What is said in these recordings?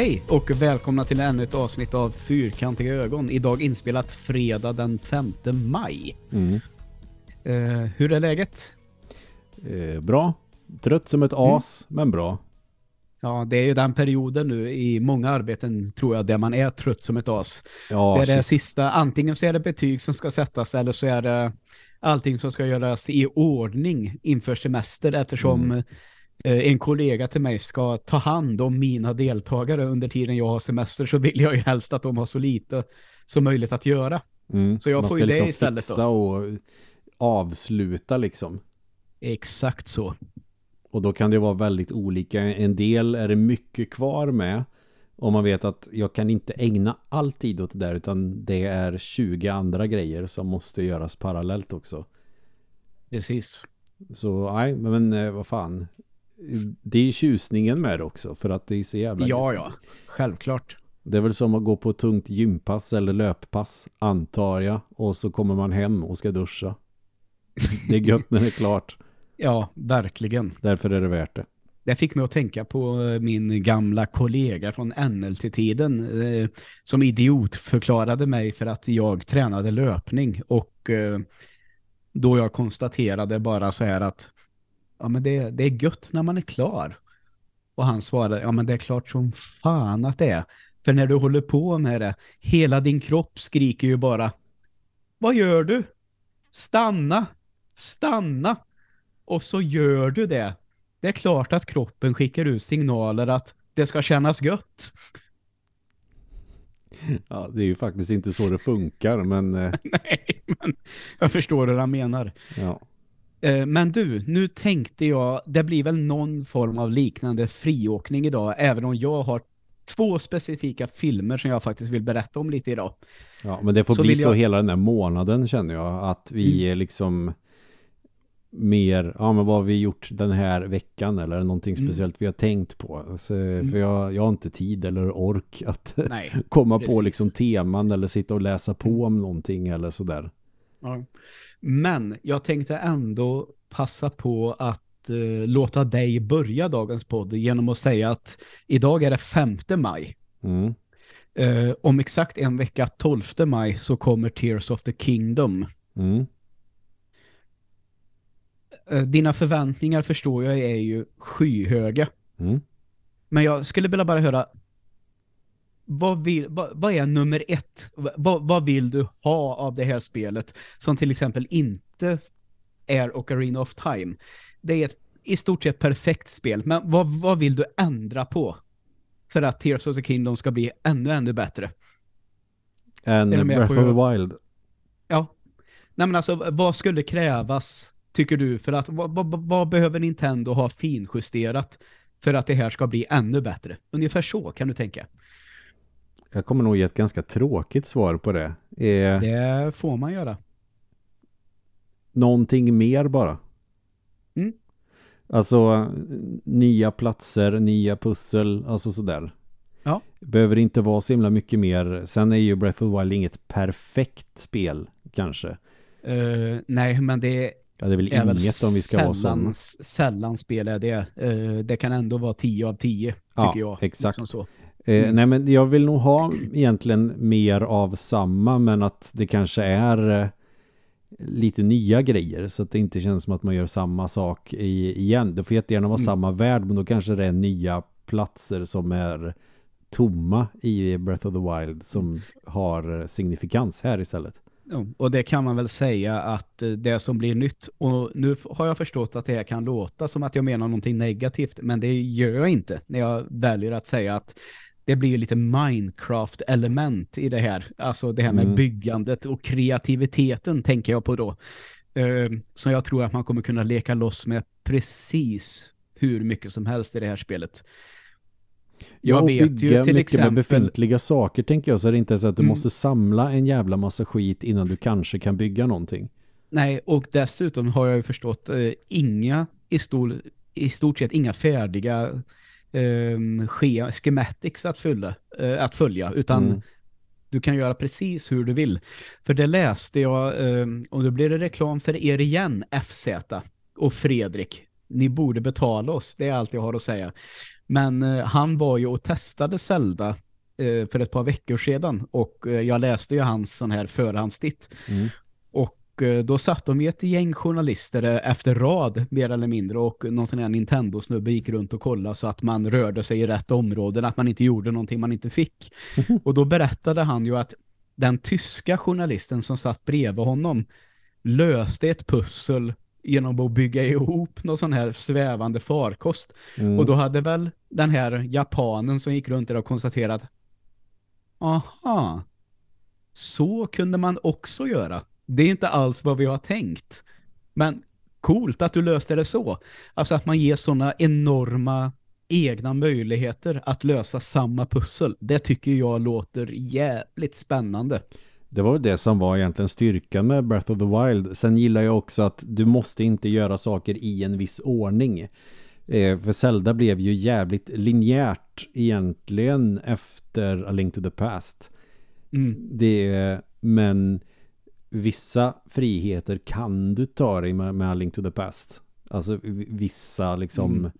Hej och välkomna till ännu ett avsnitt av Fyrkantiga ögon. Idag inspelat fredag den 5 maj. Mm. Eh, hur är läget? Eh, bra. Trött som ett as, men bra. Ja, det är ju den perioden nu i många arbeten tror jag där man är trött som ett as. Ja, det är det shit. sista, antingen så är det betyg som ska sättas eller så är det allting som ska göras i ordning inför semester eftersom Mm. Eh, en kollega till mig ska ta hand om mina deltagare under tiden jag har semester så vill jag ju helst att de har så lite som möjligt att göra. Mm. så jag Man får ska ju det liksom istället då. fixa och avsluta liksom. Exakt så. Och då kan det vara väldigt olika. En del är det mycket kvar med. Och man vet att jag kan inte ägna all tid åt det där utan det är 20 andra grejer som måste göras parallellt också. Precis. Så nej, men eh, vad fan. Det är tjusningen med det också för att det är så jävla Ja, ja. Självklart. Det är väl som att gå på tungt gympass eller löppass, antar jag. Och så kommer man hem och ska duscha. Det är gött när det är klart. Ja, verkligen. Därför är det värt det. Det fick mig att tänka på eh, min gamla kollega från NLT-tiden eh, som idiot förklarade mig för att jag tränade löpning och eh, då jag konstaterade bara så här att ja men det, det är gött när man är klar. Och han svarade, ja men det är klart som fan att det är. För när du håller på med det, hela din kropp skriker ju bara Vad gör du? Stanna! Stanna! Och så gör du det. Det är klart att kroppen skickar ut signaler att det ska kännas gött. Ja, det är ju faktiskt inte så det funkar, men eh, Nej, men jag förstår hur han menar. ja. Eh, Men du, nu tänkte jag, det blir väl någon form av liknande friåkning idag, även om jag har två specifika filmer som jag faktiskt vill berätta om lite idag. ja, men det får Så bli så jag- Mm. hela den här månaden känner jag. Att vi är liksom mer, ja men vad har vi gjort den här veckan eller någonting Mm. speciellt vi har tänkt på? Alltså, För jag, jag har inte tid eller ork att Nej. komma på Precis. Mm. liksom teman eller sitta och läsa på om någonting eller sådär. Ja. Men jag tänkte ändå passa på att eh, låta dig börja dagens podd genom att säga att idag är det 5 maj. Mm. Eh, om exakt en vecka, 12 maj, så kommer Tears of the Kingdom. Mm. Eh, dina förväntningar förstår jag är ju skyhöga. Mm. Men jag skulle vilja bara höra, vad, vill, vad, vad är nummer ett? Vad, vad vill du ha av det här spelet som till exempel inte är Ocarina of Time? Det är ett i stort sett perfekt spel, men vad, vad vill du ändra på för att Tears of the Kingdom ska bli ännu, ännu bättre? En Breath of the Wild. Ja. Nej men alltså, vad skulle krävas, tycker du, för att, vad, vad, vad behöver Nintendo ha finjusterat för att det här ska bli ännu bättre? Ungefär så kan du tänka. Jag kommer nog ge ett ganska tråkigt svar på det. Är Det får man göra. någonting mer bara. Mm. Alltså nya platser, nya pussel, alltså sådär. Ja. Behöver inte vara så himla mycket mer. Sen är ju Breath of the Wild inget perfekt spel kanske. Eh, nej, men det Ja, det är väl är väl inget om vi ska vara sådana. sällan, sällan spel är det. Eh, det kan ändå vara 10 av 10, tycker Ja, jag. exakt. Liksom Eh, Mm. Nej men jag vill nog ha egentligen mer av samma men att det kanske är eh, lite nya grejer så att det inte känns som att man gör samma sak i, igen. Det får jättegärna vara Mm. samma värld men då kanske det är nya platser som är tomma i Breath of the Wild som har signifikans här istället. Och det kan man väl säga att eh, det som blir nytt, och nu har jag förstått att det här kan låta som att jag menar någonting negativt, men det gör jag inte när jag väljer att säga att det blir ju lite Minecraft-element i det här. Alltså det här med Mm. byggandet och kreativiteten tänker jag på då. Eh, Så jag tror att man kommer kunna leka loss med precis hur mycket som helst i det här spelet. Ja, Jag och vet ju till mycket exempel- med befintliga saker tänker jag så är det inte så att du Mm. måste samla en jävla massa skit innan du kanske kan bygga någonting. Nej, och dessutom har jag ju förstått eh, inga i, stor, i stort sett inga färdiga eh, schematics att, fylla, eh, att följa, utan Mm. du kan göra precis hur du vill. För det läste jag, eh, och då blir det reklam för er igen, FZ och Fredrik. ni borde betala oss. Det är allt jag har att säga. Men eh, han var ju och testade Zelda eh, för ett par veckor sedan och eh, jag läste ju hans sån här förhandstitt. Mm. Och eh, då satt de ju ett gäng journalister eh, efter rad mer eller mindre och någon sån här Nintendo-snubbe gick runt och kollade så att man rörde sig i rätt områden, att man inte gjorde någonting man inte fick. Och då berättade han ju att den tyska journalisten som satt bredvid honom löste ett pussel genom att bygga ihop någon sån här svävande farkost. Mm. Och då hade väl den här japanen som gick runt där och konstaterat aha, så kunde man också göra. Det är inte alls vad vi har tänkt. Men coolt att du löste det så. Alltså att man ger sådana enorma egna möjligheter att lösa samma pussel. Det tycker jag låter jävligt spännande. Det var det som var egentligen styrkan med Breath of the Wild. Sen gillar jag också att du måste inte göra saker i en viss ordning. Eh, för Zelda blev ju jävligt linjärt egentligen efter A Link to the Past. Mm. Det, men vissa friheter kan du ta dig med, med A Link to the Past. Alltså vissa liksom Mm.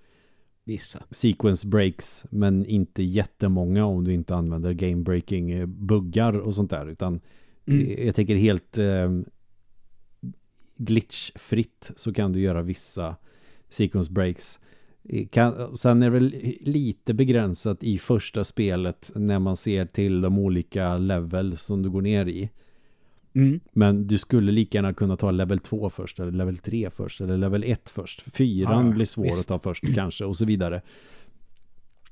Vissa. sequence breaks men inte jättemånga om du inte använder game breaking eh, buggar och sånt där utan Mm. jag tänker helt eh, glitchfritt så kan du göra vissa sequence breaks kan, sen är det väl lite begränsat i första spelet när man ser till de olika levels som du går ner i Mm. men du skulle lika gärna kunna ta level 2 först eller level 3 först eller level 1 först. Fyran Ja, blir svår visst. att ta först kanske och så vidare.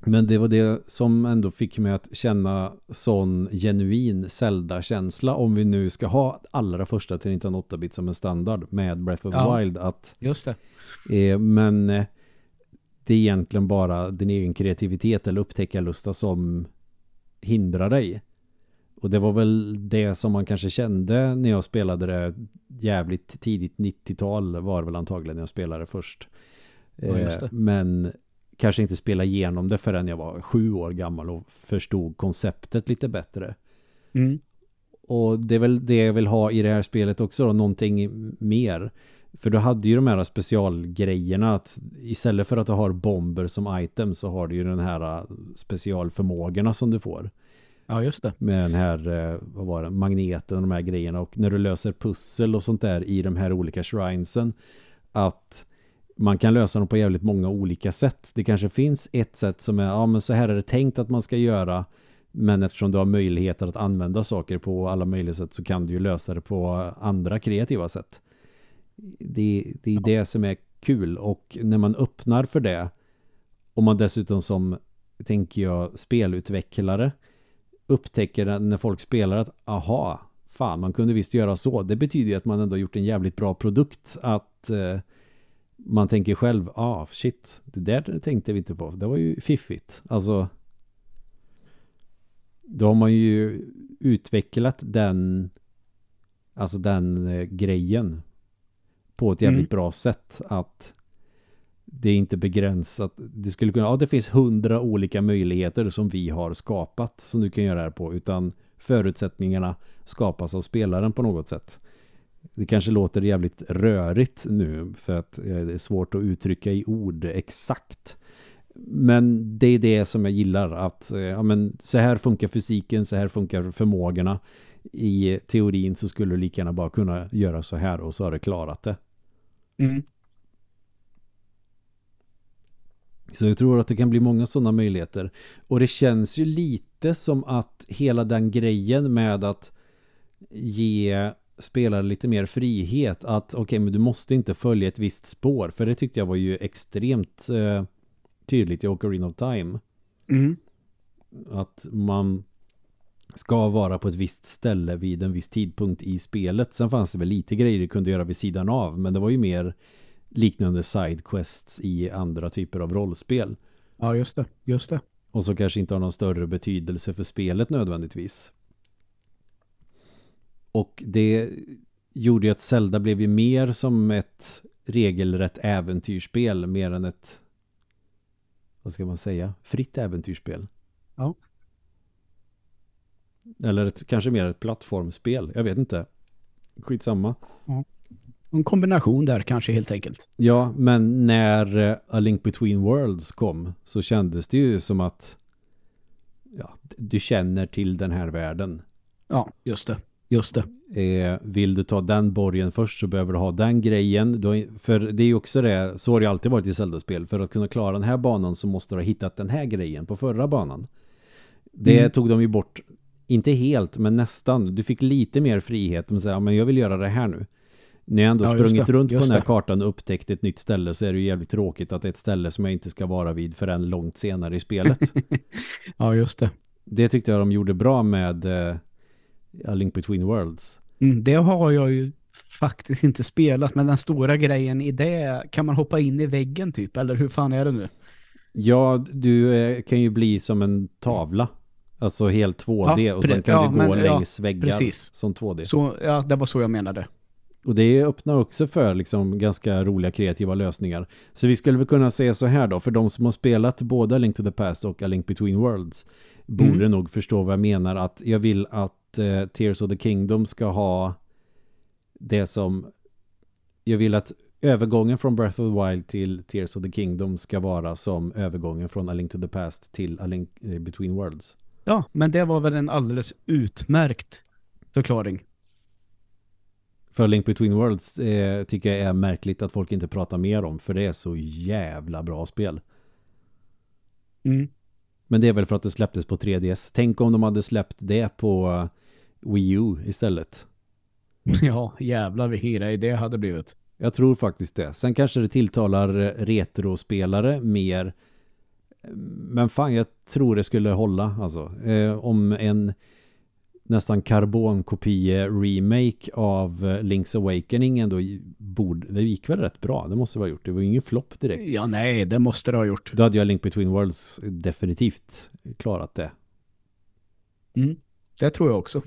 Men det var det som ändå fick mig att känna sån genuin Zelda-känsla om vi nu ska ha allra första till 98-bit som en standard med Breath of the Ja. Wild att Just det. eh, men eh, det är egentligen bara din egen kreativitet eller upptäckarlusta som hindrar dig. Och det var väl det som man kanske kände när jag spelade det jävligt tidigt 90-tal var väl antagligen när jag spelade först. Ja. Eh, Men kanske inte spela igenom det förrän jag var sju år gammal och förstod konceptet lite bättre. Mm. Och det är väl det jag vill ha i det här spelet också då, någonting mer. För du hade ju de här specialgrejerna att istället för att du har bomber som item så har du ju den här specialförmågorna som du får. Ja, just det. Med den här, eh, vad var det, magneten och de här grejerna. Och när du löser pussel och sånt där i de här olika shrinesen att man kan lösa dem på jävligt många olika sätt. Det kanske finns ett sätt som är, ja men så här är det tänkt att man ska göra men eftersom du har möjligheter att använda saker på alla möjliga sätt så kan du ju lösa det på andra kreativa sätt. Det, det är det som är kul och när man öppnar för det och man dessutom som, tänker jag, spelutvecklare upptäcker när folk spelar att aha, fan man kunde visst göra så. Det betyder ju att man ändå gjort en jävligt bra produkt att eh, man tänker själv, ah shit, det där tänkte vi inte på. Det var ju fiffigt. Alltså då har man ju utvecklat den alltså den eh, grejen på ett jävligt Mm. bra sätt att det är inte begränsat. Det skulle kunna, ja det finns hundra olika möjligheter som vi har skapat som du kan göra det här på utan förutsättningarna skapas av spelaren på något sätt. Det kanske låter jävligt rörigt nu för att eh, det är svårt att uttrycka i ord exakt. Men det är det som jag gillar att eh, ja, men så här funkar fysiken, så här funkar förmågorna. I teorin så skulle du lika gärna bara kunna göra så här och så har du klarat det. Mm. Så jag tror att det kan bli många sådana möjligheter. Och det känns ju lite som att hela den grejen med att ge spelare lite mer frihet att okej men du måste inte följa ett visst spår för det tyckte jag var ju extremt eh, tydligt i Ocarina of Time Mm. att man ska vara på ett visst ställe vid en viss tidpunkt i spelet. Sen fanns det väl lite grejer du kunde göra vid sidan av men det var ju mer liknande sidequests i andra typer av rollspel. Ja, just det. Just det. Och så kanske inte har någon större betydelse för spelet nödvändigtvis. Och det gjorde ju att Zelda blev ju mer som ett regelrätt äventyrsspel mer än ett vad ska man säga? Fritt äventyrsspel. Ja. Eller ett, kanske mer ett plattformsspel. Jag vet inte. Skitsamma. Ja. En kombination där kanske helt enkelt. Ja, men när eh, A Link Between Worlds kom så kändes det ju som att ja, du känner till den här världen. Ja, just det. Just det. Eh, vill du ta den borgen först så behöver du ha den grejen. Du, för det är ju också det, så har det alltid varit i Zelda-spel. För att kunna klara den här banan så måste du ha hittat den här grejen på förra banan. Det mm. tog de ju bort, inte helt, men nästan. Du fick lite mer frihet. Men säga, men jag vill göra det här nu. När jag ändå ja, sprungit det, runt på den här det. kartan och upptäckt ett nytt ställe så är det ju jävligt tråkigt att det är ett ställe som jag inte ska vara vid förrän långt senare i spelet. ja, just det. Det tyckte jag de gjorde bra med uh, A Link Between Worlds. Mm, det har jag ju faktiskt inte spelat, men den stora grejen i det, kan man hoppa in i väggen typ, eller hur fan är det nu? Ja, du eh, kan ju bli som en tavla. Alltså helt 2D ja, och sen kan ja, du gå men, längs ja, väggar precis. som 2D. Så, ja, det var så jag menade. Och det öppnar också för liksom ganska roliga kreativa lösningar. Så vi skulle väl kunna säga så här då, för de som har spelat både A Link to the Past och A Link Between Worlds borde mm. nog förstå vad jag menar att jag vill att eh, Tears of the Kingdom ska ha det som jag vill att övergången från Breath of the Wild till Tears of the Kingdom ska vara som övergången från A Link to the Past till A Link eh, Between Worlds. Ja, men det var väl en alldeles utmärkt förklaring. För Link Between Worlds eh, tycker jag är märkligt att folk inte pratar mer om för det är så jävla bra spel. Mm. Men det är väl för att det släpptes på 3DS. Tänk om de hade släppt det på Wii U istället. Ja, jävlar vilken grej det hade blivit. Jag tror faktiskt det. Sen kanske det tilltalar retrospelare mer. Men fan, jag tror det skulle hålla. Alltså, eh, om en nästan karbonkopie remake av Link's Awakening ändå borde, det gick väl rätt bra. Det måste ha gjort. Det var ju ingen flopp direkt. Ja, nej, det måste det ha gjort. Då hade jag Link Between Worlds definitivt klarat det. Mm, det tror jag också.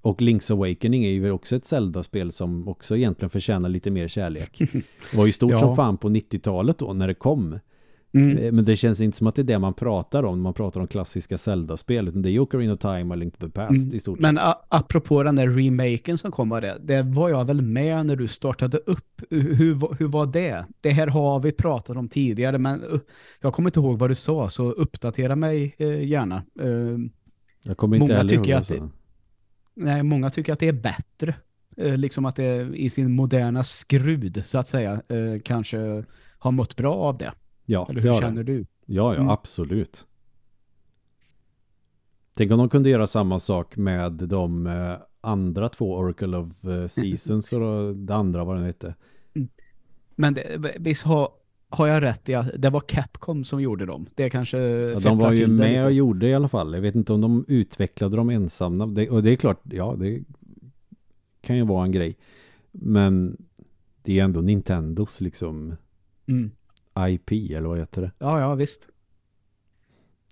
Och Link's Awakening är ju också ett Zelda-spel som också egentligen förtjänar lite mer kärlek. Det var ju stort ja. som fan på 90-talet då när det kom. Mm. Eh, men det känns inte som att det är det man pratar om när man pratar om klassiska Zelda-spel utan det är Ocarina of Time och Link to the Past mm. i stort Men sett. apropå den där remaken som kom av det, det var jag väl med när du startade upp. Hur, hur var det? Det här har vi pratat om tidigare men uh, jag kommer inte ihåg vad du sa så uppdatera mig uh, gärna. Uh, jag kommer inte heller ihåg att det, Nej, många tycker att det är bättre. liksom att det i sin moderna skrud så att säga kanske har mått bra av det. Ja, Eller hur känner du? Ja, ja, mm. absolut. Tänk om de kunde göra samma sak med de eh, andra två Oracle of eh, Seasons och det andra vad den hette. Mm. Men det, visst har, har jag rätt i att det var Capcom som gjorde dem? Det kanske ja, De var ju med lite. och gjorde i alla fall. Jag vet inte om de utvecklade dem ensamma. Det, och det är klart, ja, det kan ju vara en grej. Men det är ändå Nintendos liksom mm. IP eller vad heter det? Ja, ja, visst.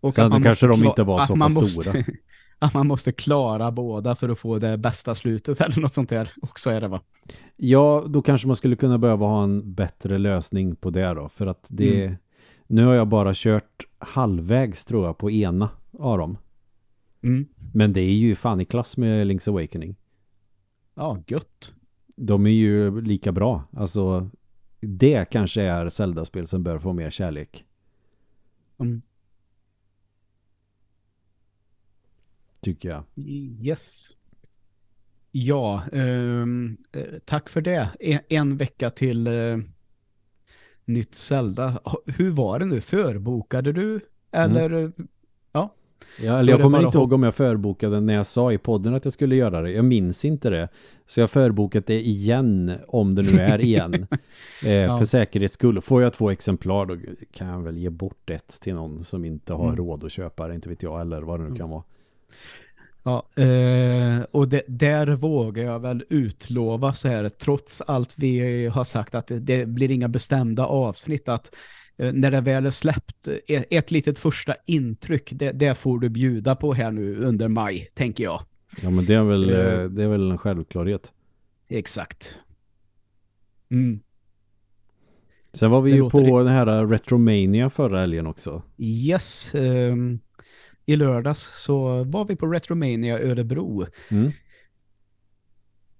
Och Sen kanske de inte var så pass måste, stora. att man måste klara båda för att få det bästa slutet eller något sånt där också är det va? Ja, då kanske man skulle kunna behöva ha en bättre lösning på det då. För att det... Mm. Nu har jag bara kört halvvägs tror jag på ena av dem. Mm. Men det är ju fan i klass med Link's Awakening. Ja, gött. De är ju lika bra. Alltså det kanske är Zelda-spel som bör få mer kärlek. Mm. Tycker jag. Yes. Ja, um, tack för det. En, en vecka till uh, nytt Zelda. Hur var det nu? Förbokade du? Eller mm. Ja, eller jag kommer inte ihåg om jag förbokade när jag sa i podden att jag skulle göra det. Jag minns inte det. Så jag förbokat det igen, om det nu är igen. eh, ja. För säkerhets skull. Får jag två exemplar då kan jag väl ge bort ett till någon som inte har mm. råd att köpa det, inte vet jag, eller vad det nu mm. kan vara. Ja, eh, och det, där vågar jag väl utlova så här, trots allt vi har sagt att det, det blir inga bestämda avsnitt, att när det väl är släppt, eh, ett litet första intryck, det, det, får du bjuda på här nu under maj, tänker jag. Ja, men det är väl, uh, det är väl en självklarhet. Exakt. Mm. Sen var vi det ju på det. den här Retromania förra helgen också. Yes. Um, I lördags så var vi på Retromania Örebro. Mm.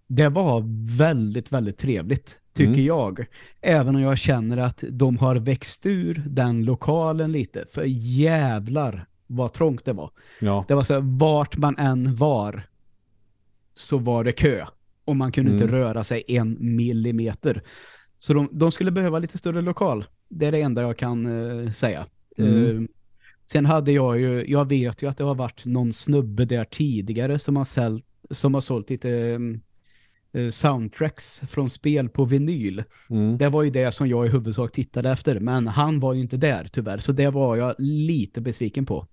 Det var väldigt, väldigt trevligt tycker mm. jag. Även om jag känner att de har växt ur den lokalen lite. För jävlar vad trångt det var. Ja. Det var så vart man än var så var det kö. Och man kunde mm. inte röra sig en millimeter. Så de, de, skulle behöva lite större lokal. Det är det enda jag kan uh, säga. Mm. Uh, sen hade jag ju, jag vet ju att det har varit någon snubbe där tidigare som har, sält, som har sålt lite um, soundtracks från spel på vinyl. Mm. Det var ju det som jag i huvudsak tittade efter. Men han var ju inte där tyvärr. Så det var jag lite besviken på.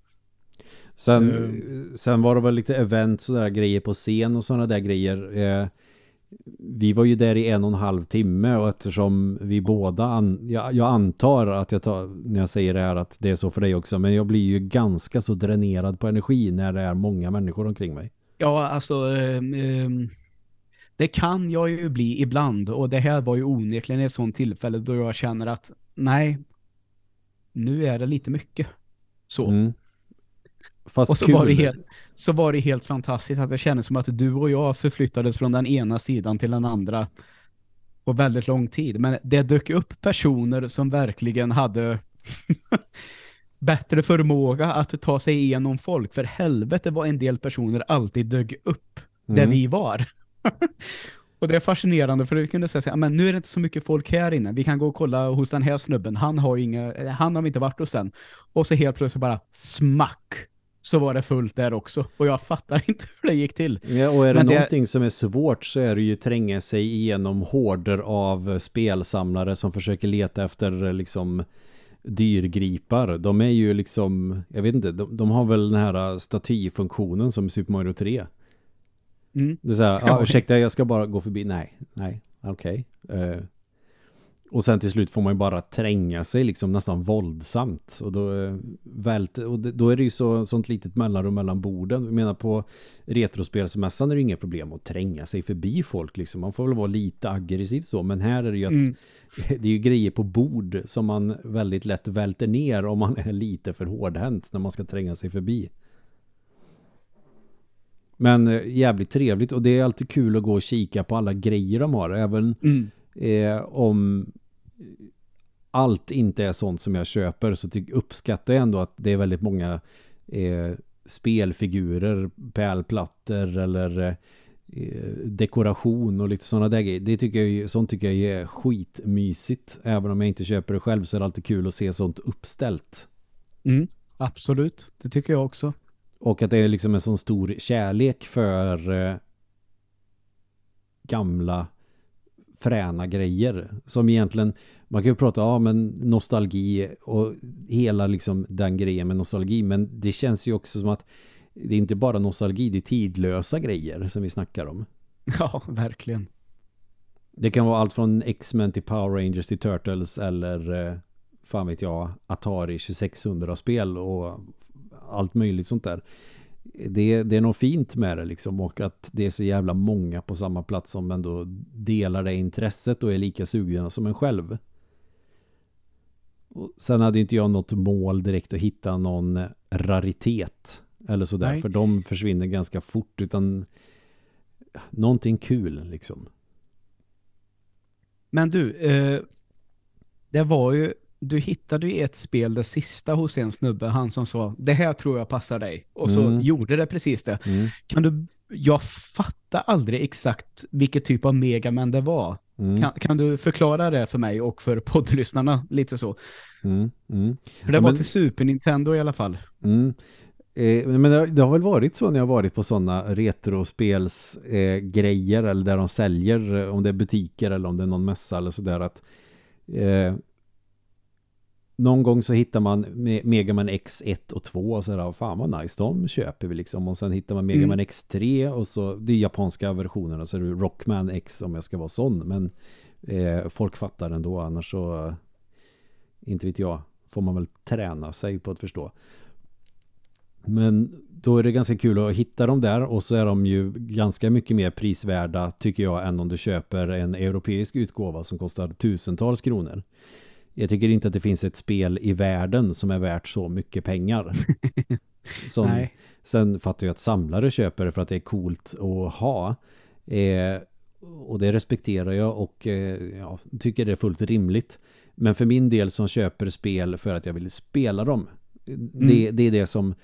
Sen, mm. sen var det väl lite event sådär grejer på scen och sådana där grejer. Eh, vi var ju där i en och en halv timme och eftersom vi båda, an, jag, jag, antar att jag tar, när jag säger det här att det är så för dig också, men jag blir ju ganska så dränerad på energi när det är många människor omkring mig. Ja, alltså eh, eh, det kan jag ju bli ibland och det här var ju onekligen ett sånt tillfälle då jag känner att nej, nu är det lite mycket. Så. Mm. Fast och så var, det helt, så var det helt fantastiskt att det kändes som att du och jag förflyttades från den ena sidan till den andra på väldigt lång tid. Men det dök upp personer som verkligen hade bättre förmåga att ta sig igenom folk. För helvete var en del personer alltid dök upp mm. där vi var. och det är fascinerande för vi kunde säga men nu är det inte så mycket folk här inne. Vi kan gå och kolla hos den här snubben. Han har, inga, han har inte varit hos än. Och så helt plötsligt bara smack så var det fullt där också. Och jag fattar inte hur det gick till. Ja, och är det Men någonting det... som är svårt så är det ju tränga sig igenom horder av spelsamlare som försöker leta efter liksom dyrgripar. De är ju liksom, jag vet inte, de, de har väl den här statyfunktionen som Super Mario 3. Mm. Det är så här, ah, ursäkta jag ska bara gå förbi. Nej, nej, okej. Okay. Uh, eh, och sen till slut får man ju bara tränga sig liksom nästan våldsamt. Och då, eh, vält, och då är det ju så, sånt litet mellanrum mellan borden. Jag menar på retrospelsmässan är det inga problem att tränga sig förbi folk. Liksom. Man får väl vara lite aggressiv så. Men här är det ju att mm. det är ju grejer på bord som man väldigt lätt välter ner om man är lite för hårdhänt när man ska tränga sig förbi. Men eh, jävligt trevligt och det är alltid kul att gå och kika på alla grejer de har. Även mm. eh, om allt inte är sånt som jag köper så uppskattar jag ändå att det är väldigt många eh, spelfigurer, pärlplattor eller eh, dekoration och lite sådana där grejer. Det tycker jag, sånt tycker jag är skitmysigt. Även om jag inte köper det själv så är det alltid kul att se sånt uppställt. Mm, absolut, det tycker jag också. Och att det är liksom en sån stor kärlek för eh, gamla fräna grejer som egentligen man kan ju prata om ja, men nostalgi och hela liksom den grejen med nostalgi men det känns ju också som att det är inte bara nostalgi, det är tidlösa grejer som vi snackar om. Ja, verkligen. Det kan vara allt från X-Men till Power Rangers till Turtles eller eh, fan vet jag, Atari 2600-spel och allt möjligt sånt där det, det är något fint med det liksom och att det är så jävla många på samma plats som ändå delar det intresset och är lika sugna som en själv. Och sen hade inte jag något mål direkt att hitta någon raritet eller sådär Nej. för de försvinner ganska fort utan någonting kul liksom. Men du, eh, det var ju du hittade ju ett spel, det sista hos en snubbe, han som sa, det här tror jag passar dig. Och så mm. gjorde det precis det. Mm. Kan du, jag fattar aldrig exakt vilket typ av Megaman det var. Mm. Kan, kan, du förklara det för mig och för poddlyssnarna lite så? Mm. Mm. För det var men... till Super Nintendo i alla fall. Mm. Eh, men det, det, har väl varit så när jag varit på sådana retrospelsgrejer eh, eller där de säljer, eh, om det är butiker eller om det är någon mässa eller sådär att eh, någon gång så hittar man Megaman X1 och 2 och så där, fan vad nice, de köper vi liksom. Och sen hittar man Megaman mm. X3 och så, det är japanska versionerna, så är det Rockman X om jag ska vara sån. Men eh, folk fattar ändå, annars så, inte vet jag, får man väl träna sig på att förstå. Men då är det ganska kul att hitta dem där och så är de ju ganska mycket mer prisvärda tycker jag än om du köper en europeisk utgåva som kostar tusentals kronor. Jag tycker inte att det finns ett spel i världen som är värt så mycket pengar. Som, Nej. Sen fattar jag att samlare köper det för att det är coolt att ha. Eh, och det respekterar jag och eh, ja, tycker det är fullt rimligt. Men för min del som köper spel för att jag vill spela dem. Mm. Det, det är det som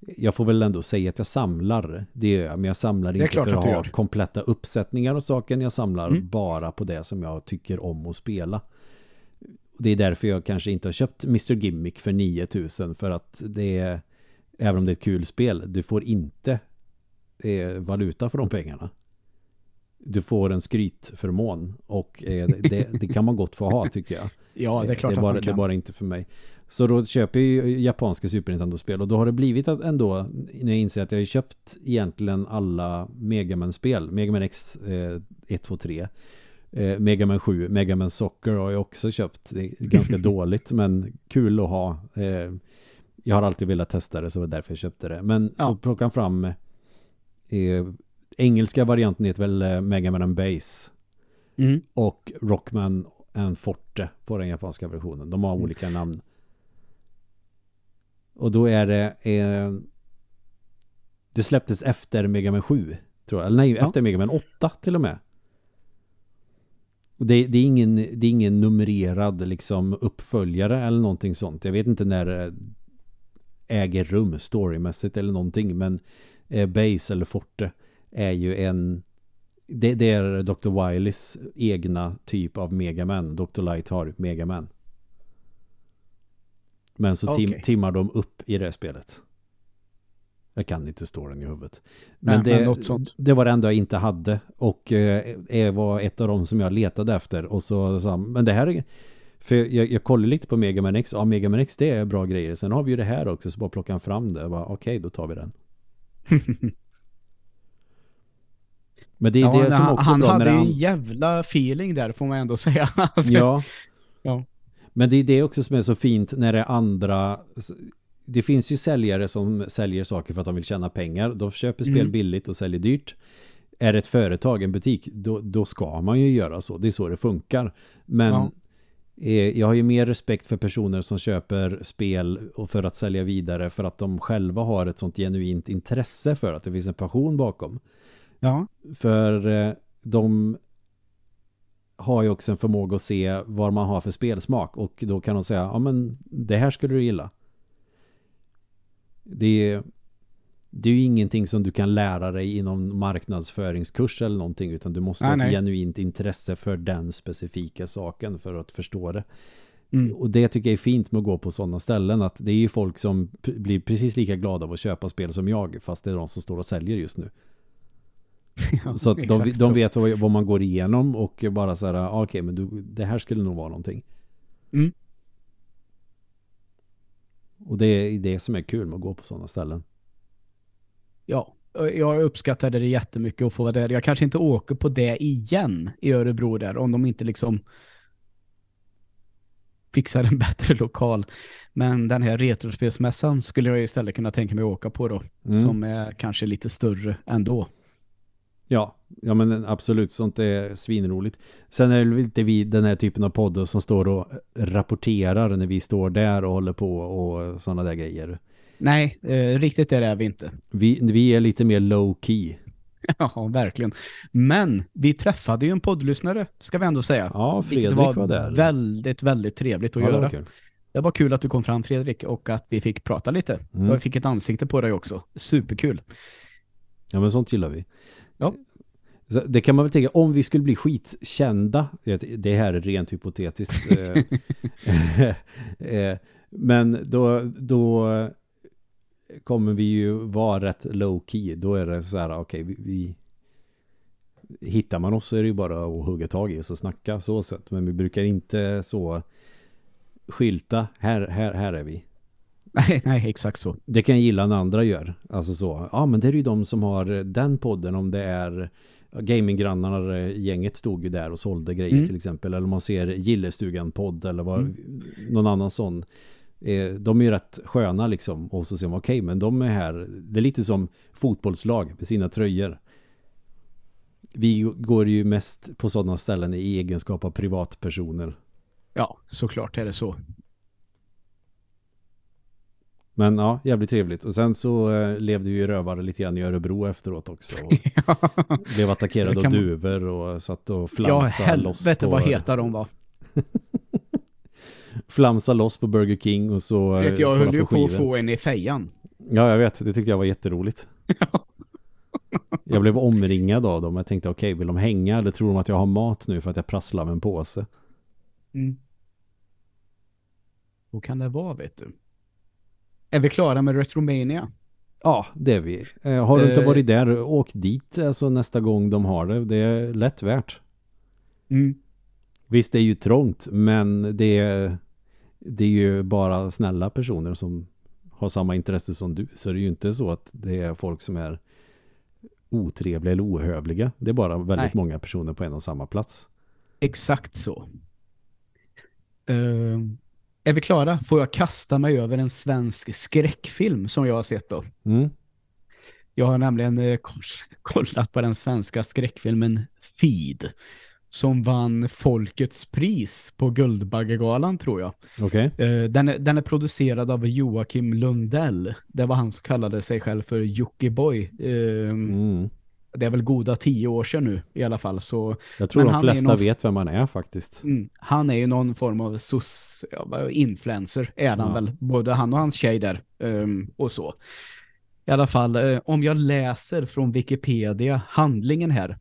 jag får väl ändå säga att jag samlar. Det gör jag, men jag samlar inte för att, att ha kompletta uppsättningar och saken. Jag samlar mm. bara på det som jag tycker om att spela. Det är därför jag kanske inte har köpt Mr. Gimmick för 9000 för att det är, även om det är ett kul spel, du får inte eh, valuta för de pengarna. Du får en skrytförmån och eh, det, det, kan man gott få ha tycker jag. Ja, det är klart det är bara, Det är bara inte för mig. Så då köper jag japanska Super Nintendo-spel och då har det blivit att ändå när jag inser att jag har köpt egentligen alla Megaman-spel. Megaman X eh, 1, 2, 3. Eh, Megaman 7, Megaman Soccer har jag också köpt. Det är ganska dåligt men kul att ha. Eh, jag har alltid velat testa det så var därför jag köpte det. Men ja. så plockade han fram eh, engelska varianten heter väl eh, Megaman and Base. Mm. Och Rockman and Forte på den japanska versionen. De har mm. olika namn. Och då är det eh, det släpptes efter Mega Man 7 tror jag. Eller nej, ja. efter Mega Man 8 till och med. Och det, det, är ingen, det är ingen numrerad liksom uppföljare eller någonting sånt. Jag vet inte när det äger rum storymässigt eller någonting. Men eh, Base eller Forte är ju en det, det är Dr. Wileys egna typ av Megaman. Dr. Light har Megaman. Men så tim okay. timmar de upp i det spelet. Jag kan inte stå den i huvudet. Men, Nej, det, men det var det enda jag inte hade. Och eh, var ett av dem som jag letade efter. Och så sa men det här är... För jag, jag kollade lite på Mega Man X. Ja, Mega Man X det är bra grejer. Sen har vi ju det här också. Så bara plockade fram det. Okej, okay, då tar vi den. men det är ja, det som också... Han hade han... en jävla feeling där får man ändå säga. ja. ja. Men det är det också som är så fint när det är andra det finns ju säljare som säljer saker för att de vill tjäna pengar. De köper spel mm. billigt och säljer dyrt. Är det ett företag, en butik, då, då ska man ju göra så. Det är så det funkar. Men ja. eh, jag har ju mer respekt för personer som köper spel och för att sälja vidare för att de själva har ett sånt genuint intresse för att det finns en passion bakom. Ja. För eh, de har ju också en förmåga att se vad man har för spelsmak och då kan de säga, ja men det här skulle du gilla. Det är, det är ju ingenting som du kan lära dig i någon marknadsföringskurs eller någonting utan du måste nej, ha ett nej. genuint intresse för den specifika saken för att förstå det. Mm. Och det tycker jag är fint med att gå på sådana ställen att det är ju folk som blir precis lika glada av att köpa spel som jag fast det är de som står och säljer just nu. Ja, så att de, de vet vad, vad, man går igenom och bara så här, ah, okej okay, men du, det här skulle nog vara någonting. Mm. Och det är det som är kul med att gå på sådana ställen. Ja, jag uppskattade det jättemycket att få vara där. Jag kanske inte åker på det igen i Örebro där om de inte liksom fixar en bättre lokal. Men den här retrospelsmässan skulle jag istället kunna tänka mig att åka på då. Mm. Som är kanske lite större ändå. Ja, ja men absolut, sånt är svinroligt. Sen är det inte vi den här typen av poddar som står och rapporterar när vi står där och håller på och sådana där grejer. Nej, eh, riktigt är det vi inte. Vi, vi är lite mer low key. Ja, verkligen. Men vi träffade ju en poddlyssnare, ska vi ändå säga. Ja, Fredrik var, var där. väldigt, väldigt trevligt att ja, göra. Det var, det var kul att du kom fram, Fredrik, och att vi fick prata lite. Mm. Och vi fick ett ansikte på dig också. Superkul. Ja, men sånt gillar vi. Ja. Så det kan man väl tänka, om vi skulle bli skitkända, det här är rent hypotetiskt, eh, eh, men då, då kommer vi ju vara rätt low key. Då är det så här, okej, okay, vi, vi, hittar man oss så är det ju bara att hugga tag i oss och snacka så sätt. Men vi brukar inte så skylta, här, här, här är vi. Nej, nej, exakt så. Det kan jag gilla när andra gör. Alltså så, ja men det är ju de som har den podden om det är gaminggrannarna gänget stod ju där och sålde grejer mm. till exempel. Eller man ser Gillestugan-podd eller vad, mm. någon annan sån. Eh, de är ju rätt sköna liksom. Och så ser man, okej, okay, men de är här. Det är lite som fotbollslag med sina tröjor. Vi går ju mest på sådana ställen i egenskap av privatpersoner. Ja, såklart är det så. Men ja, jävligt trevligt. Och sen så eh, levde vi rövare lite grann i Örebro efteråt också. Och ja. blev attackerad av man- duvor och satt och Ja, flamsade loss helvete på, vad heta de var. flamsa loss på Burger King och så eh, Vet, jag kolla höll ju på att skivor. få en i fejan. Ja, jag vet. Det tyckte jag var jätteroligt. jag blev omringad av dem. Jag tänkte, okej, vill de hänga eller tror de att jag har mat nu för att jag prasslar med en påse? Mm. Då kan det vara, vet du. Är vi klara med Retromania? Ja, det är vi. Eh, har du inte Eh. varit där, åk dit alltså, nästa gång de har det. Det är lätt värt. Mm. Visst, det är ju trångt, men det är, det är ju bara snälla personer som har samma intresse som du. Så det är ju inte så att det är folk som är otrevliga eller ohövliga. Det är bara väldigt Nej. många personer på en och samma plats. Exakt så. Uh, är vi klara? Får jag kasta mig över en svensk skräckfilm som jag har sett då? Mm. Jag har nämligen eh, koll- kollat på den svenska skräckfilmen Feed som vann Folkets pris på Guldbaggegalan tror jag. Okej. Eh, den, är, den är producerad av Joakim Lundell. Det var han som kallade sig själv för Jockiboi. Uh, Mm. Det är väl goda tio år sedan nu i alla fall. Så Jag tror de han flesta någon- vet vem man är faktiskt. mm, han är ju någon form av sos, ja, influencer är han Ja. väl. Både han och hans tjej där ehm, och så. I alla fall, eh, om jag läser från Wikipedia handlingen här.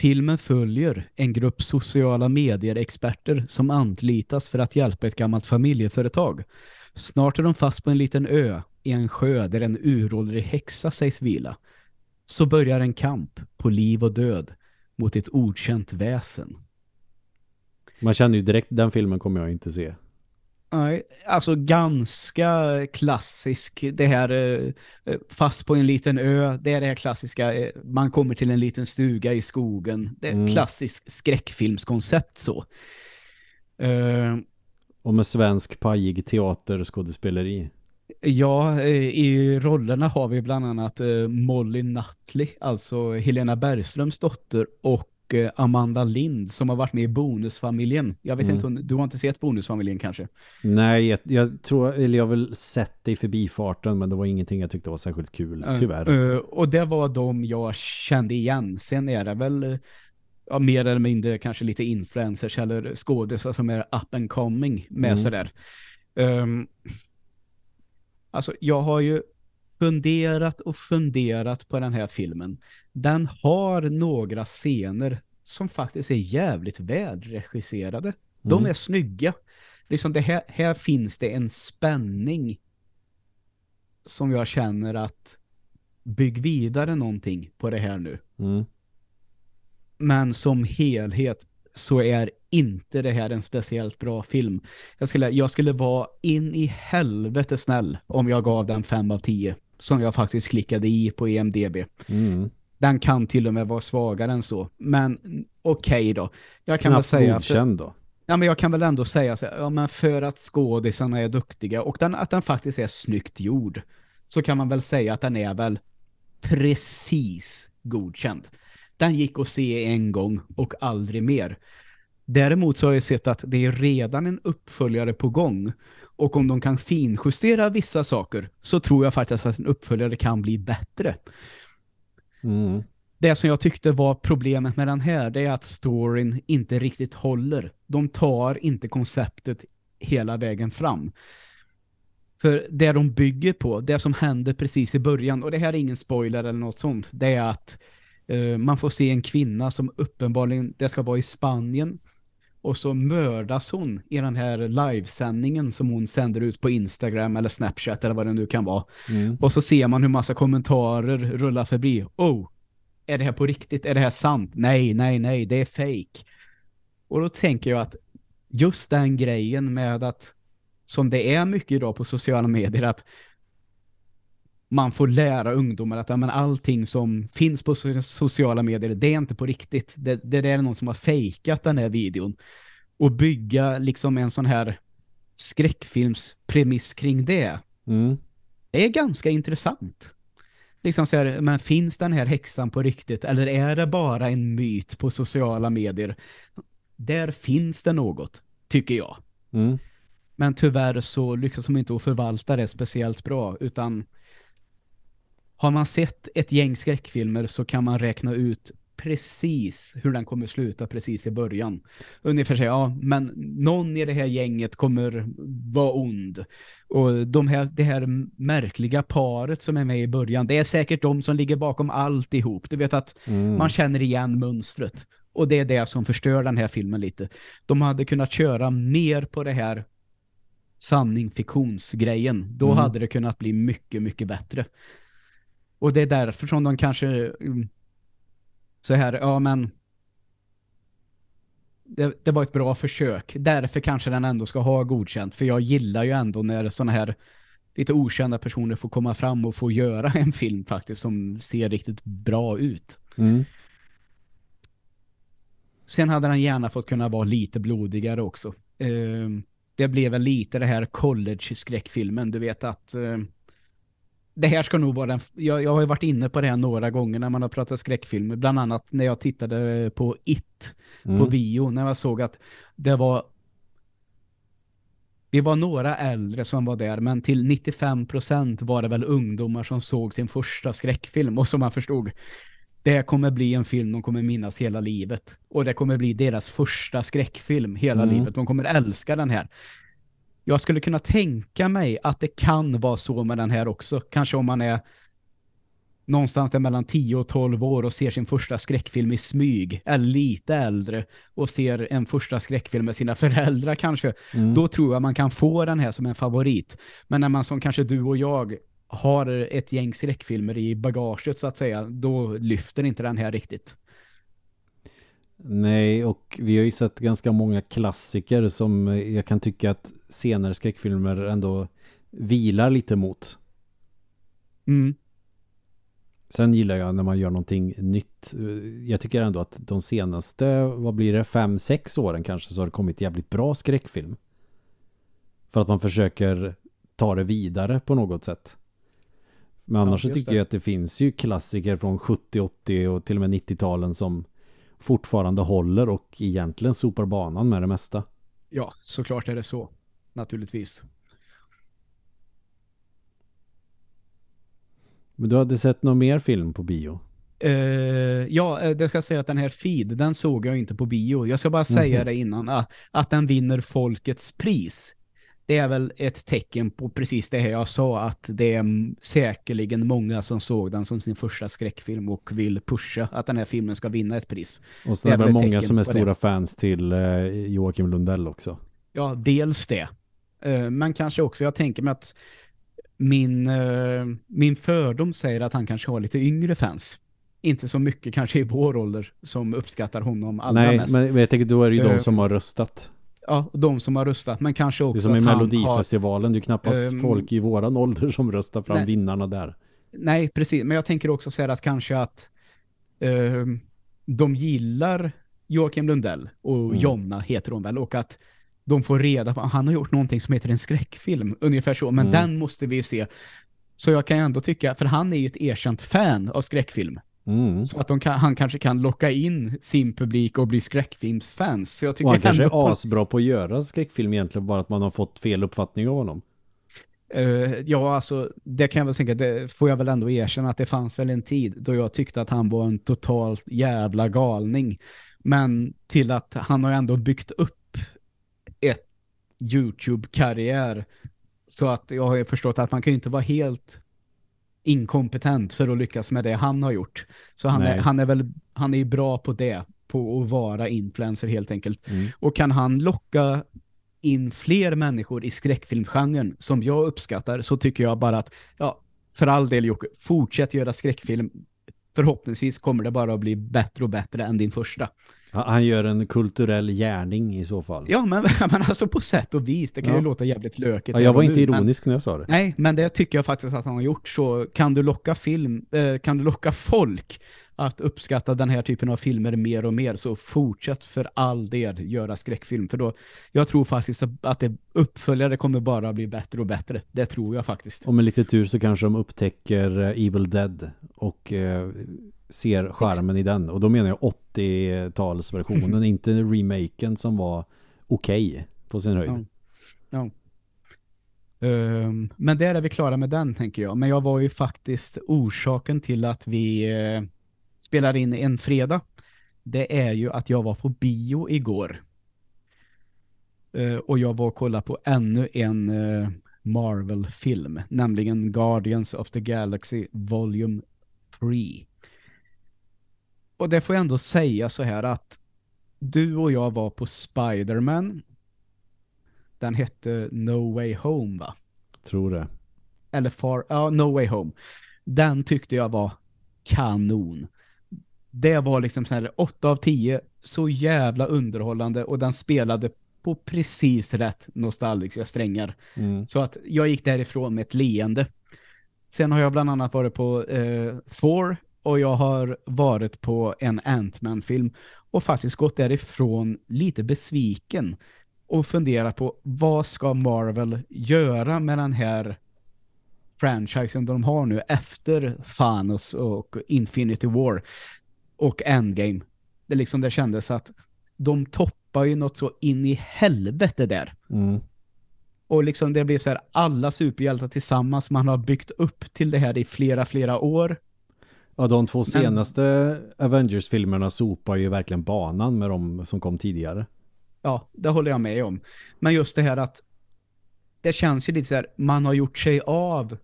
Filmen följer en grupp sociala medier-experter som anlitas för att hjälpa ett gammalt familjeföretag. Snart är de fast på en liten ö i en sjö där en uråldrig häxa sägs vila. Så börjar en kamp på liv och död mot ett okänt väsen. Man känner ju direkt, den filmen kommer jag inte se. Nej, alltså ganska klassisk. Det här eh, eh, fast på en liten ö. Det är det här klassiska. eh, Man kommer till en liten stuga i skogen. Det är Mm. klassisk skräckfilmskoncept så. Och med svensk pajig teaterskådespeleri. Ja, eh, i rollerna har vi bland annat eh, Molly Nutley, alltså Helena Bergströms dotter och eh, Amanda Lind som har varit med i Bonusfamiljen. Jag vet Mm. inte, om- du har inte sett Bonusfamiljen kanske? Nej, jag, jag tror, eller jag har väl sett det i förbifarten men det var ingenting jag tyckte var särskilt kul, tyvärr. Och det var de jag kände igen. Sen är det väl ja, mer eller mindre kanske lite influencers eller skådespelare som är up and coming med Mm. sådär. Um, alltså jag har ju funderat och funderat på den här filmen. Den har några scener som faktiskt är jävligt välregisserade. De Mm. är snygga. Liksom det här, här finns det en spänning som jag känner att bygg vidare någonting på det här nu. Mm. Men som helhet så är inte det här en speciellt bra film. Jag skulle, jag skulle vara in i helvete snäll om jag gav den 5 av 10 som jag faktiskt klickade i på EMDB. Mm. Den kan till och med vara svagare än så. Men okej då. Jag kan väl Knappt säga att, godkänd då. ja, men jag kan väl ändå säga så här, ja, men för att skådisarna är duktiga och den, att den faktiskt är snyggt gjord så kan man väl säga att den är väl precis godkänd. Den gick att se en gång och aldrig mer. Däremot så har jag sett att det är redan en uppföljare på gång och om de kan finjustera vissa saker så tror jag faktiskt att en uppföljare kan bli bättre. Mm. Det som jag tyckte var problemet med den här det är att storyn inte riktigt håller. De tar inte konceptet hela vägen fram. För det de bygger på, det som händer precis i början, och det här är ingen spoiler eller något sånt, det är att man får se en kvinna som uppenbarligen, det ska vara i Spanien, och så mördas hon i den här livesändningen som hon sänder ut på Instagram eller Snapchat eller vad det nu kan vara. Mm. Och så ser man hur massa kommentarer rullar förbi. Oh, är det här på riktigt? Är det här sant? Nej, nej, nej, det är fake. Och då tänker jag att just den grejen med att, som det är mycket idag på sociala medier, att man får lära ungdomar att ja, men allting som finns på so- sociala medier, det är inte på riktigt. Det, det är någon som har fejkat den här videon. Och bygga liksom en sån här skräckfilmspremiss kring det Mm. det är ganska intressant. Liksom så här, men finns den här häxan på riktigt eller är det bara en myt på sociala medier? Där finns det något, tycker jag. Mm. Men tyvärr så lyckas de inte att förvalta det speciellt bra utan har man sett ett gäng skräckfilmer så kan man räkna ut precis hur den kommer sluta precis i början. Ungefär så, ja, men någon i det här gänget kommer vara ond. Och de här, det här märkliga paret som är med i början, det är säkert de som ligger bakom alltihop. Du vet att mm. man känner igen mönstret. Och det är det som förstör den här filmen lite. De hade kunnat köra mer på det här sanning-fiktionsgrejen. Då mm. hade det kunnat bli mycket, mycket bättre. Och det är därför som de kanske mm, så här, ja men det, det, var ett bra försök. Därför kanske den ändå ska ha godkänt. För jag gillar ju ändå när sådana här lite okända personer får komma fram och få göra en film faktiskt som ser riktigt bra ut. Mm. Sen hade den gärna fått kunna vara lite blodigare också. Uh, det blev väl lite det här college-skräckfilmen. Du vet att uh, det här ska nog vara den... Jag, jag har ju varit inne på det här några gånger när man har pratat skräckfilmer. Bland annat när jag tittade på It mm. på bio. När jag såg att det var... Vi var några äldre som var där. Men till 95% var det väl ungdomar som såg sin första skräckfilm. Och som man förstod. Det kommer bli en film de kommer minnas hela livet. Och det kommer bli deras första skräckfilm hela mm. livet. De kommer älska den här jag skulle kunna tänka mig att det kan vara så med den här också. Kanske om man är någonstans där mellan 10 och 12 år och ser sin första skräckfilm i smyg, eller lite äldre och ser en första skräckfilm med sina föräldrar kanske, mm. då tror jag man kan få den här som en favorit. Men när man som kanske du och jag har ett gäng skräckfilmer i bagaget så att säga, då lyfter inte den här riktigt. Nej, och vi har ju sett ganska många klassiker som jag kan tycka att senare skräckfilmer ändå vilar lite mot. Mm. Sen gillar jag när man gör någonting nytt. Jag tycker ändå att de senaste, vad blir det, fem, sex åren kanske så har det kommit jävligt bra skräckfilm. För att man försöker ta det vidare på något sätt. Men annars ja, så tycker det. jag att det finns ju klassiker från 70, 80 och till och med 90-talen som fortfarande håller och egentligen sopar banan med det mesta. Ja, såklart är det så. Naturligtvis. Men du hade sett någon mer film på bio? Uh, ja, eh, det ska säga att den här Feed, den såg jag inte på bio. Jag ska bara säga mm -hmm. det innan, att, att den vinner folkets pris det är väl ett tecken på precis det här jag sa att det är säkerligen många som såg den som sin första skräckfilm och vill pusha att den här filmen ska vinna ett pris. Och så det är, väl många som är stora det. fans till eh, Joakim Lundell också. Ja, dels det. Eh, men kanske också, jag tänker mig att min, eh, min fördom säger att han kanske har lite yngre fans. Inte så mycket kanske i vår ålder som uppskattar honom allra Nej, mest. men jag tänker då är det ju de som har röstat ja, de som har röstat, men kanske också Det är som i Melodifestivalen, har, det är knappast um, folk i våran ålder som röstar fram nej, vinnarna där. Nej, precis, men jag tänker också säga att kanske att um, de gillar Joakim Lundell och mm. Jonna heter hon väl, och att de får reda på att han har gjort någonting som heter en skräckfilm, ungefär så, men mm. den måste vi se. Så jag kan ändå tycka, för han är ju ett erkänt fan av skräckfilm. Mm. Så att kan, han kanske kan locka in sin publik och bli skräckfilmsfans. Så jag tycker och han kanske är asbra på att göra skräckfilm egentligen, bara att man har fått fel uppfattning av honom. Uh, ja, alltså det kan jag väl tänka, det får jag väl ändå erkänna att det fanns väl en tid då jag tyckte att han var en totalt jävla galning. Men till att han har ändå byggt upp ett YouTube-karriär så att jag har förstått att man kan inte vara helt inkompetent för att lyckas med det han har gjort. Så han, är, han är väl han är bra på det, på att vara influencer helt enkelt. Mm. Och kan han locka in fler människor i skräckfilmgenren som jag uppskattar så tycker jag bara att, ja, för all del Jocke, fortsätt göra skräckfilm. Förhoppningsvis kommer det bara att bli bättre och bättre än din första. Han gör en kulturell gärning i så fall. Ja, men, men alltså på sätt och vis. Det kan ja. ju låta jävligt lökigt. Ja, jag var inte ironisk men, när jag sa det. Nej, men det tycker jag faktiskt att han har gjort. Så kan du locka film, eh, kan du locka folk att uppskatta den här typen av filmer mer och mer så fortsätt för all del göra skräckfilm. För då, jag tror faktiskt att det uppföljare kommer bara bli bättre och bättre. Det tror jag faktiskt. Och med lite tur så kanske de upptäcker eh, Evil Dead och eh, ser skärmen i den. Och då menar jag 80-talsversionen, inte remaken som var okej okay på sin höjd. Ja. ja. Um, men där är vi klara med den tänker jag. Men jag var ju faktiskt orsaken till att vi uh, spelar in en fredag. Det är ju att jag var på bio igår. Uh, och jag var och kollade på ännu en uh, Marvel-film. Nämligen Guardians of the Galaxy Volume 3. Och det får jag ändå säga så här att du och jag var på Spider-Man den hette No Way Home va? Tror det. Eller Far, ja, No Way Home. Den tyckte jag var kanon. Det var liksom så här 8 av 10, så jävla underhållande och den spelade på precis rätt nostalgiska strängar. Mm. Så att jag gick därifrån med ett leende. Sen har jag bland annat varit på eh, Thor och jag har varit på en Ant-Man-film och faktiskt gått därifrån lite besviken och fundera på vad ska Marvel göra med den här franchisen de har nu efter Thanos och Infinity War och Endgame. Det liksom det kändes att de toppar ju något så in i helvete där. Mm. Och liksom det blir så här alla superhjältar tillsammans man har byggt upp till det här i flera, flera år. Ja, de två senaste Men... Avengers-filmerna sopar ju verkligen banan med de som kom tidigare. Ja, det håller jag med om. Men just det här att det känns ju lite så här, man har gjort sig av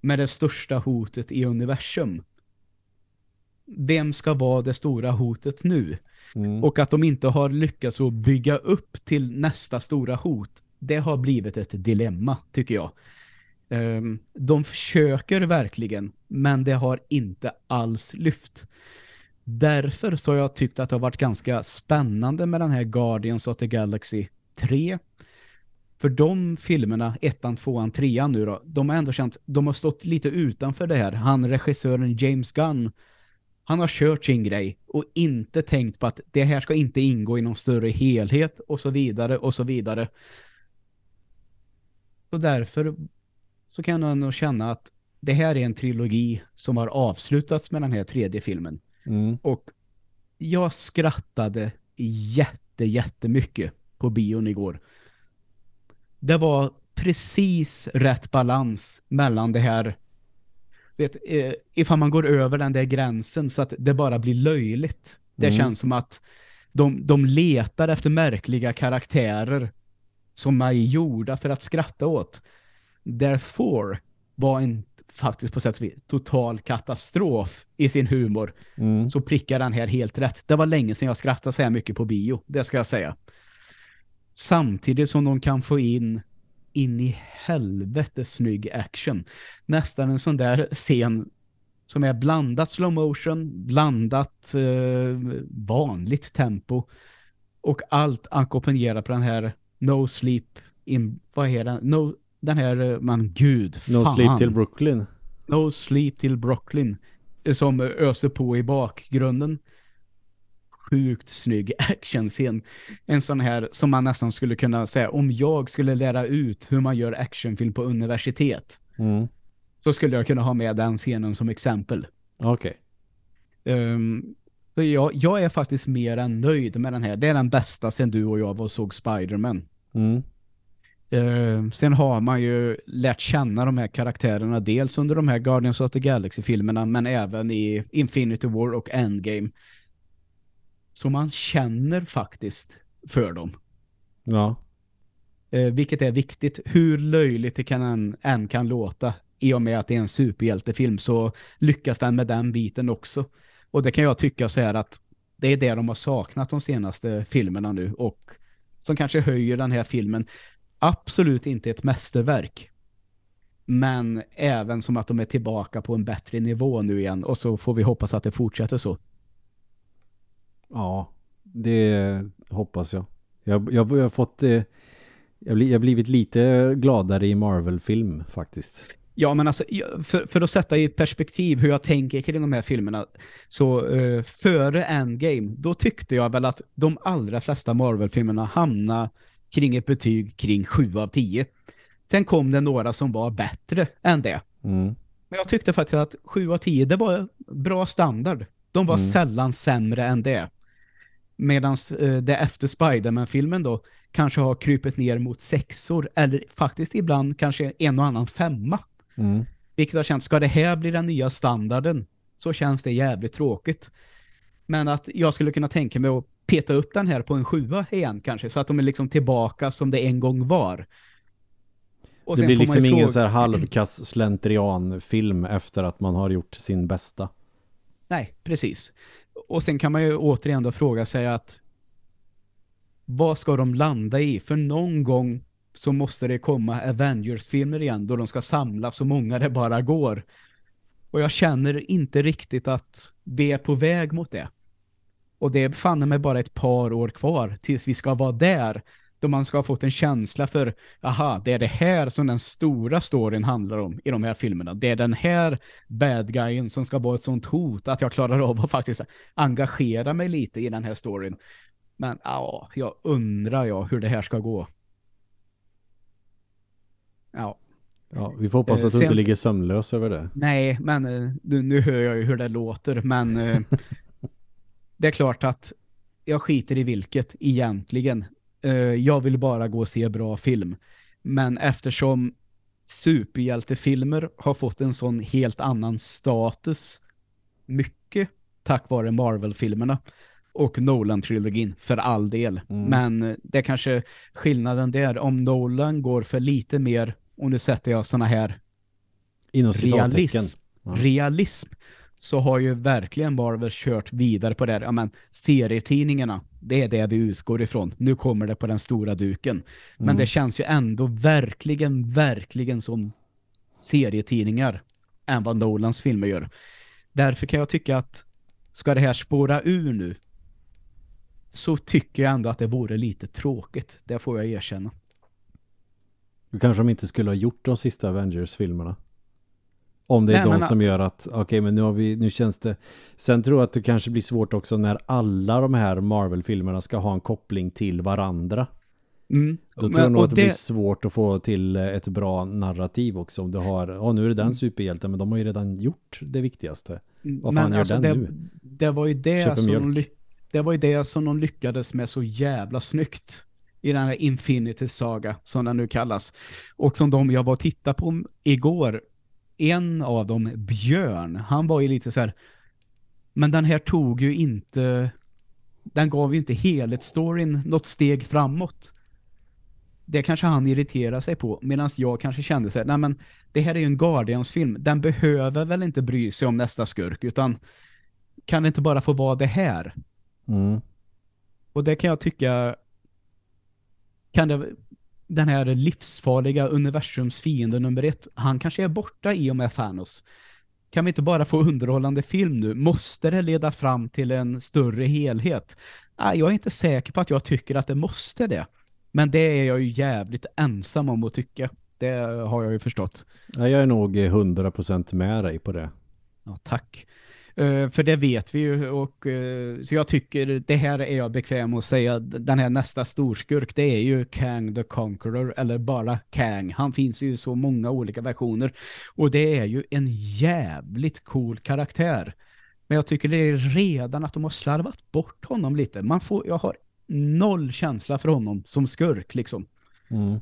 med det största hotet i universum. Vem ska vara det stora hotet nu? Mm. Och att de inte har lyckats att bygga upp till nästa stora hot, det har blivit ett dilemma, tycker jag. Um, de försöker verkligen, men det har inte alls lyft. Därför så har jag tyckt att det har varit ganska spännande med den här Guardians of the Galaxy 3. För de filmerna, ettan, tvåan, trean nu då, de har ändå känt, de har stått lite utanför det här. Han, regissören James Gunn, han har kört sin grej och inte tänkt på att det här ska inte ingå i någon större helhet och så vidare och så vidare. Och därför så kan jag nog känna att det här är en trilogi som har avslutats med den här tredje filmen. Mm. Och jag skrattade jätte, jättemycket på bion igår. Det var precis rätt balans mellan det här vet, eh, ifall man går över den där gränsen så att det bara blir löjligt. Det mm. känns som att de, de letar efter märkliga karaktärer som är gjorda för att skratta åt. Därför var en faktiskt på sätt och vis total katastrof i sin humor mm. så prickar den här helt rätt. Det var länge sedan jag skrattade så här mycket på bio, det ska jag säga. Samtidigt som de kan få in in i helvete snygg action. Nästan en sån där scen som är blandat slow motion, blandat eh, vanligt tempo och allt ackompanjerar på den här No Sleep in, vad är den? No, den här, eh, man gud, No fan. Sleep till Brooklyn. No Sleep till Brooklyn. Eh, som öser på i bakgrunden. Sjukt snygg actionscen. En sån här som man nästan skulle kunna säga, om jag skulle lära ut hur man gör actionfilm på universitet. Mm. Så skulle jag kunna ha med den scenen som exempel. Okej. Okay. Um, ehm, jag, jag är faktiskt mer än nöjd med den här. Det är den bästa sen du och jag var och såg Spiderman. Mm. Uh, sen har man ju lärt känna de här karaktärerna dels under de här Guardians of the Galaxy-filmerna men även i Infinity War och Endgame. Så man känner faktiskt för dem. Ja. Uh, vilket är viktigt. Hur löjligt det kan än, än kan låta i och med att det är en superhjältefilm så lyckas den med den biten också. Och det kan jag tycka så här att det är det de har saknat de senaste filmerna nu och som kanske höjer den här filmen absolut inte ett mästerverk. Men även som att de är tillbaka på en bättre nivå nu igen. Och så får vi hoppas att det fortsätter så. Ja, det hoppas jag. Jag, jag, jag har fått... Eh, jag har blivit lite gladare i Marvel-film faktiskt. Ja, men alltså för, för, att sätta i perspektiv hur jag tänker kring de här filmerna så uh, före Endgame, då tyckte jag väl att de allra flesta Marvel-filmerna hamnar kring ett betyg kring 7 av 10. Sen kom det några som var bättre än det. Mm. Men jag tyckte faktiskt att 7 av 10, det var bra standard. De var mm. sällan sämre än det. Medan eh, det efter Spiderman-filmen då kanske har krypit ner mot sexor eller faktiskt ibland kanske en och annan femma. Mm. Vilket har känt, ska det här bli den nya standarden så känns det jävligt tråkigt. Men att jag skulle kunna tänka mig att peta upp den här på en sjua igen kanske, så att de är liksom tillbaka som det en gång var. Och det blir liksom ingen så här halvkass slentrian-film efter att man har gjort sin bästa. Nej, precis. Och sen kan man ju återigen då fråga sig att vad ska de landa i? För någon gång så måste det komma Avengers-filmer igen då de ska samla så många det bara går. Och jag känner inte riktigt att vi är på väg mot det. Och det är fan med bara ett par år kvar tills vi ska vara där. Då man ska ha fått en känsla för, aha, det är det här som den stora storyn handlar om i de här filmerna. Det är den här bad guyen som ska vara ett sånt hot att jag klarar av att faktiskt engagera mig lite i den här storyn. Men ja, jag undrar jag hur det här ska gå. Ja. Ja, vi får hoppas att du Sen, inte ligger sömnlös över det. Nej, men nu, nu hör jag ju hur det låter. Men det är klart att jag skiter i vilket egentligen. Jag vill bara gå och se bra film. Men eftersom superhjältefilmer har fått en sån helt annan status mycket tack vare Marvel-filmerna och Nolan-trilogin för all del. Mm. Men det är kanske skillnaden där. Om Nolan går för lite mer, och nu sätter jag såna här realism, ja. realism så har ju verkligen Marvel kört vidare på det här. Ja, men serietidningarna, det är det vi utgår ifrån. Nu kommer det på den stora duken. Men mm. det känns ju ändå verkligen, verkligen som serietidningar än vad Nolans filmer gör. Därför kan jag tycka att ska det här spåra ur nu så tycker jag ändå att det vore lite tråkigt. Det får jag erkänna. Du kanske de inte skulle ha gjort de sista Avengers-filmerna. Om det är Nej, de men, som gör att, okej okay, men nu har vi, nu känns det. Sen tror jag att det kanske blir svårt också när alla de här Marvel-filmerna ska ha en koppling till varandra. Mm. Då tror men, jag nog att det, det, blir svårt att få till ett bra narrativ också. Om du har, ja oh, nu är det den mm. superhjälten men de har ju redan gjort det viktigaste. Vad fan men, gör alltså, den det, nu? Det var ju det som det var ju det som de lyckades med så jävla snyggt i den här Infinity Saga som den nu kallas. Och som de jag var och tittade på igår, en av dem, Björn, han var ju lite så här, men den här tog ju inte, den gav ju inte helhetsstoryn något steg framåt. Det kanske han irriterar sig på, medan jag kanske kände så här, nej men det här är ju en Guardians-film, den behöver väl inte bry sig om nästa skurk, utan kan det inte bara få vara det här? Mm. Och det kan jag tycka kan det den här livsfarliga universums fiende nummer ett, han kanske är borta i och med Thanos. Kan vi inte bara få underhållande film nu? Måste det leda fram till en större helhet? Nej, jag är inte säker på att jag tycker att det måste det. Men det är jag ju jävligt ensam om att tycka. Det har jag ju förstått. Ja, jag är nog 100% med dig på det. Ja, tack. Uh, för det vet vi ju och uh, så jag tycker det här är jag bekväm att säga den här nästa storskurk det är ju Kang the Conqueror eller bara Kang. Han finns ju i så många olika versioner och det är ju en jävligt cool karaktär. Men jag tycker det är redan att de har slarvat bort honom lite. Man får, jag har noll känsla för honom som skurk liksom. Mm.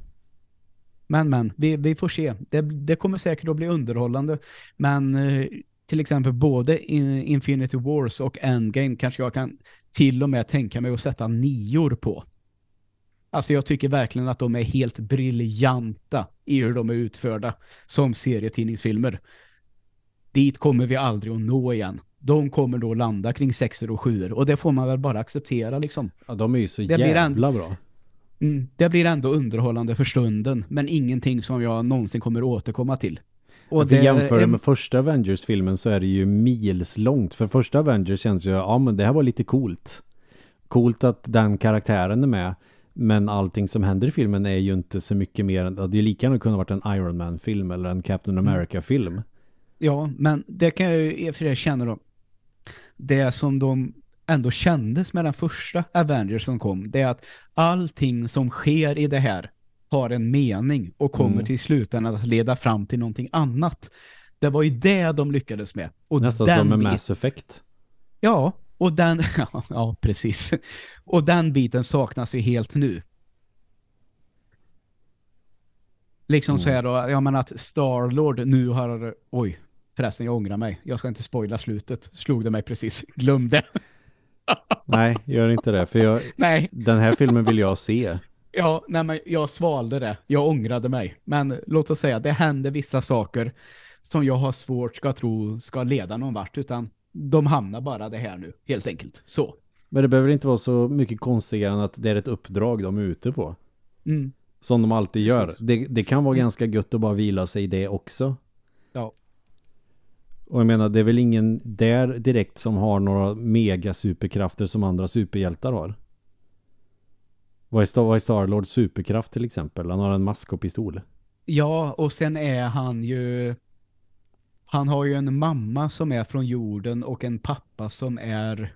Men men, vi, vi får se. Det, det kommer säkert att bli underhållande. Men uh, till exempel både Infinity Wars och Endgame kanske jag kan till och med tänka mig att sätta nior på. Alltså jag tycker verkligen att de är helt briljanta i hur de är utförda som serietidningsfilmer. Dit kommer vi aldrig att nå igen. De kommer då landa kring sexor och sjuor och det får man väl bara acceptera liksom. Ja, de är ju så det jävla bra. Mm, det blir ändå underhållande för stunden men ingenting som jag någonsin kommer återkomma till. Och det jämför det med första Avengers-filmen så är det ju mils långt. För första Avengers känns ju, ja men det här var lite coolt. Coolt att den karaktären är med. Men allting som händer i filmen är ju inte så mycket mer än, det är lika gärna kunnat varit en Iron Man-film eller en Captain mm. America-film. Ja, men det kan jag ju för det känna då. Det som de ändå kändes med den första Avengers som kom, det är att allting som sker i det här har en mening och kommer mm. till slutändan att leda fram till någonting annat. Det var ju det de lyckades med. Och Nästan som en Mass Effect. Ja, och den, ja, ja, precis. Och den biten saknas ju helt nu. Liksom Mm. så här då, jag menar att Starlord nu har, oj, förresten jag ångrar mig. Jag ska inte spoila slutet. Slog det mig precis. Glömde. Nej, gör inte det. För jag, Nej, den här filmen vill jag se. Ja, nej men jag svalde det. Jag ångrade mig. Men låt oss säga, det händer vissa saker som jag har svårt ska tro ska leda någon vart, utan de hamnar bara det här nu, helt enkelt. Så. Men det behöver inte vara så mycket konstigare än att det är ett uppdrag de är ute på. Mm. Som de alltid gör. Det, det kan vara ganska gött att bara vila sig i det också. Ja. Och jag menar, det är väl ingen där direkt som har några mega superkrafter som andra superhjältar har. Vad är, Star, vad är Starlords superkraft till exempel? Han har en mask och pistol. Ja, och sen är han ju... Han har ju en mamma som är från jorden och en pappa som är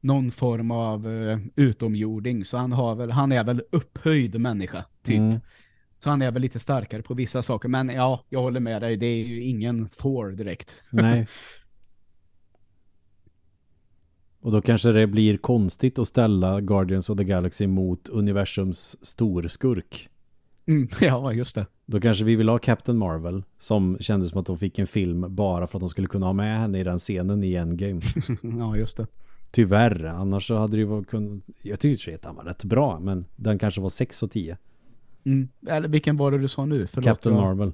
någon form av uh, utomjording. Så han, har väl, han är väl upphöjd människa, typ. Mm. Så han är väl lite starkare på vissa saker. Men ja, jag håller med dig. Det är ju ingen Thor direkt. Nej. Och då kanske det blir konstigt att ställa Guardians of the Galaxy mot universums storskurk. Mm, ja, just det. Då kanske vi vill ha Captain Marvel som kändes som att de fick en film bara för att de skulle kunna ha med henne i den scenen i Endgame. ja, just det. Tyvärr, annars så hade det ju varit kun... Jag tyckte att den var rätt bra, men den kanske var 6 och 10. Mm. Eller vilken var det du sa nu? Förlåt, Captain jag- Marvel.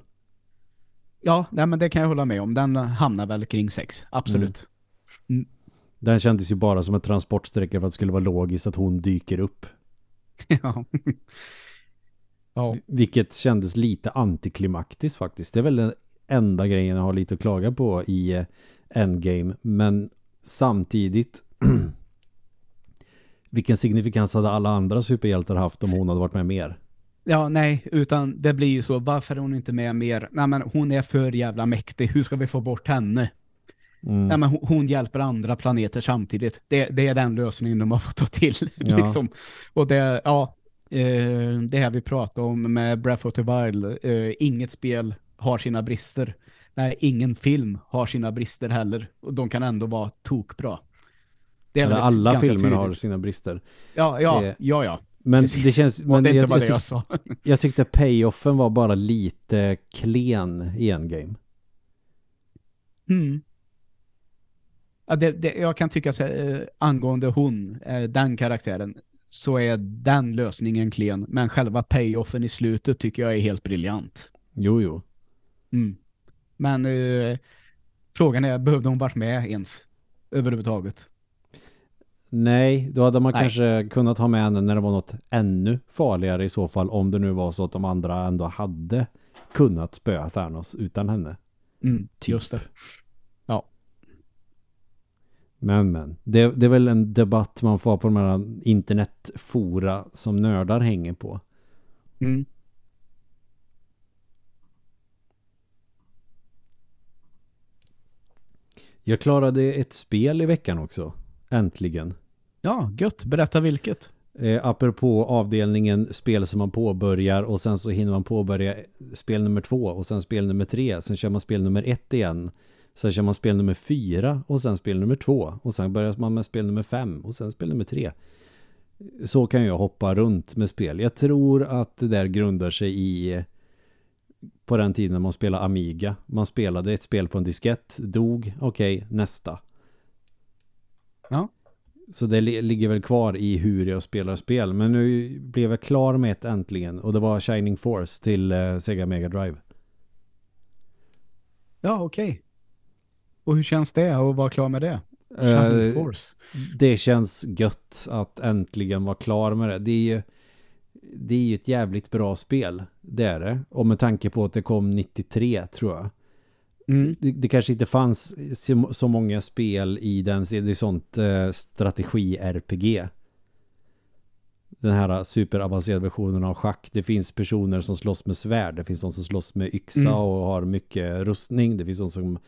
Ja, nej, men det kan jag hålla med om. Den hamnar väl kring sex. Absolut. Den kändes ju bara som en transportsträcka för att det skulle vara logiskt att hon dyker upp. ja. ja. Vilket kändes lite antiklimaktiskt faktiskt. Det är väl den enda grejen jag har lite att klaga på i eh, Endgame. Men samtidigt vilken signifikans hade alla andra superhjältar haft om hon hade varit med mer? Ja, nej, utan det blir ju så. Varför är hon inte med mer? Nej, men hon är för jävla mäktig. Hur ska vi få bort henne? Mm. Nej, men hon, hon hjälper andra planeter samtidigt. Det, det är den lösningen de har fått ta till. Ja. liksom. Och det, ja, eh, det här vi pratade om med Breath of the Wild. Eh, inget spel har sina brister. Nej, ingen film har sina brister heller. Och de kan ändå vara tokbra. Det är alla filmer har tydligt- sina brister. Ja, ja, Eh, ja, ja. Men Precis. det känns... Men det är jag, inte jag, jag tyck, sa. jag tyckte payoffen var bara lite klen i Endgame. Mm. Ja, det, det, jag kan tycka så, här, eh, angående hon, eh, den karaktären, så är den lösningen klen. Men själva payoffen i slutet tycker jag är helt briljant. Jo, jo. Mm. Men eh, frågan är, behövde hon varit med ens? Överhuvudtaget. Nej, då hade man Nej. kanske kunnat ha med henne när det var något ännu farligare i så fall. Om det nu var så att de andra ändå hade kunnat spöa Thanos utan henne. Mm, Typ. Just det. Men, men. Det, det är väl en debatt man får på de här internetfora som nördar hänger på. Mm. Jag klarade ett spel i veckan också. Äntligen. Ja, gött. Berätta vilket. Eh, apropå avdelningen spel som man påbörjar och sen så hinner man påbörja spel nummer två och sen spel nummer tre. Sen kör man spel nummer ett igen. Sen kör man spel nummer fyra och sen spel nummer två. Och sen börjar man med spel nummer fem och sen spel nummer tre. Så kan jag hoppa runt med spel. Jag tror att det där grundar sig i på den tiden man spelade Amiga. Man spelade ett spel på en diskett, dog, okej, nästa. Ja. Så det li- ligger väl kvar i hur jag spelar spel. Men nu blev jag klar med ett äntligen. Och det var Shining Force till eh, Sega Mega Drive. Ja, okej. Och hur känns det att vara klar med det? Eh, Force. det känns gött att äntligen vara klar med det. Det är ju det är ju ett jävligt bra spel. Det är det. Och med tanke på att det kom 93 tror jag. Mm. Det, det kanske inte fanns så, så många spel i den. Det är sånt eh, strategi-RPG. Den här superavancerade versionen av schack. Det finns personer som slåss med svärd. Det finns de som slåss med yxa Mm. och har mycket rustning. Det finns de som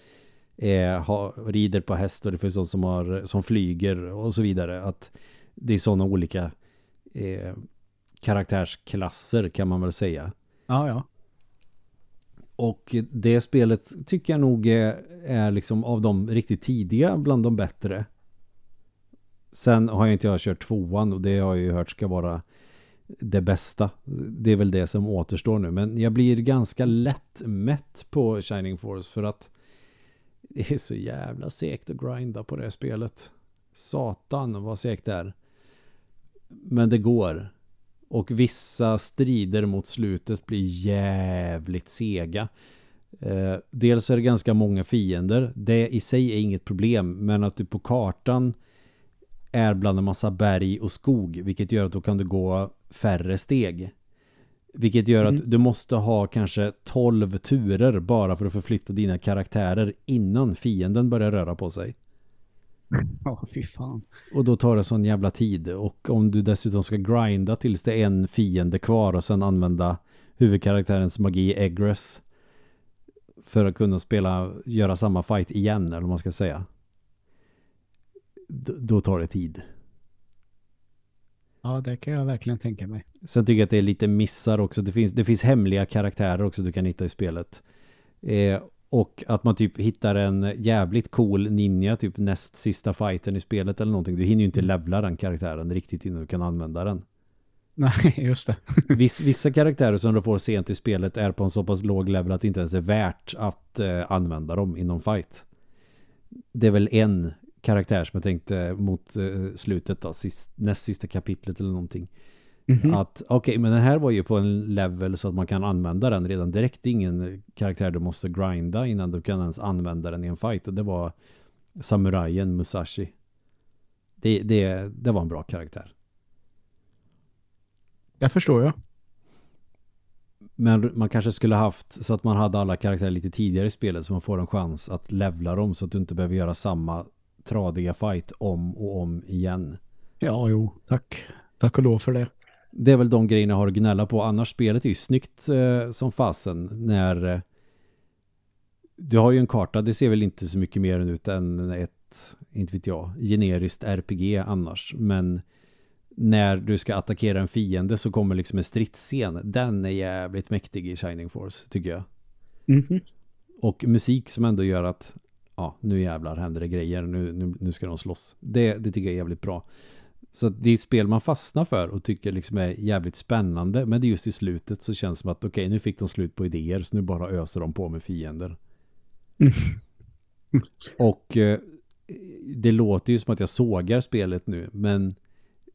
eh, har, rider på häst och det finns de som, har, som flyger och så vidare. Att det är sådana olika eh, karaktärsklasser kan man väl säga. Ja, ja. Och det spelet tycker jag nog är, är liksom av de riktigt tidiga bland de bättre. Sen har jag inte jag kört tvåan och det har jag ju hört ska vara det bästa. Det är väl det som återstår nu. Men jag blir ganska lätt mätt på Shining Force för att det är så jävla segt att grinda på det här spelet. Satan vad segt det är. Men det går. Och vissa strider mot slutet blir jävligt sega. Eh, dels är det ganska många fiender. Det i sig är inget problem. Men att du på kartan är bland en massa berg och skog. Vilket gör att då kan du gå färre steg. Vilket gör mm. att du måste ha kanske 12 turer bara för att förflytta dina karaktärer innan fienden börjar röra på sig. Ja, oh, fy fan. Och då tar det sån jävla tid. Och om du dessutom ska grinda tills det är en fiende kvar och sen använda huvudkaraktärens magi Egress för att kunna spela, göra samma fight igen eller vad man ska säga. D då tar det tid. Ja, det kan jag verkligen tänka mig. Sen tycker jag att det är lite missar också. Det finns, det finns hemliga karaktärer också du kan hitta i spelet. Eh, och att man typ hittar en jävligt cool ninja typ näst sista fighten i spelet eller någonting. Du hinner ju inte levla den karaktären riktigt innan du kan använda den. Nej, just det. Viss, vissa karaktärer som du får sent i spelet är på en så pass låg level att det inte ens är värt att eh, använda dem inom fight. Det är väl en karaktär som jag tänkte mot eh, slutet då, sist, näst sista kapitlet eller någonting. Mm -hmm. Att okej, okay, men den här var ju på en level så att man kan använda den redan direkt. Det är ingen karaktär du måste grinda innan du kan ens använda den i en fight. Det var samurajen Musashi. Det, det, det var en bra karaktär. Jag förstår jag. Men man kanske skulle haft så att man hade alla karaktärer lite tidigare i spelet så man får en chans att levla dem så att du inte behöver göra samma tradiga fight om och om igen. Ja, jo, tack. Tack och lov för det. Det är väl de grejerna jag har att gnälla på. Annars spelet är ju snyggt eh, som fasen när eh, du har ju en karta. Det ser väl inte så mycket mer ut än ett, inte vet jag, generiskt RPG annars. Men när du ska attackera en fiende så kommer liksom en stridsscen. Den är jävligt mäktig i Shining Force, tycker jag. Mm -hmm. Och musik som ändå gör att ja, nu jävlar händer det grejer, nu, nu, nu ska de slåss. Det, det tycker jag är jävligt bra. Så det är ett spel man fastnar för och tycker liksom är jävligt spännande. Men det är just i slutet så känns det som att okej, okay, nu fick de slut på idéer så nu bara öser de på med fiender. Mm. och eh, det låter ju som att jag sågar spelet nu, men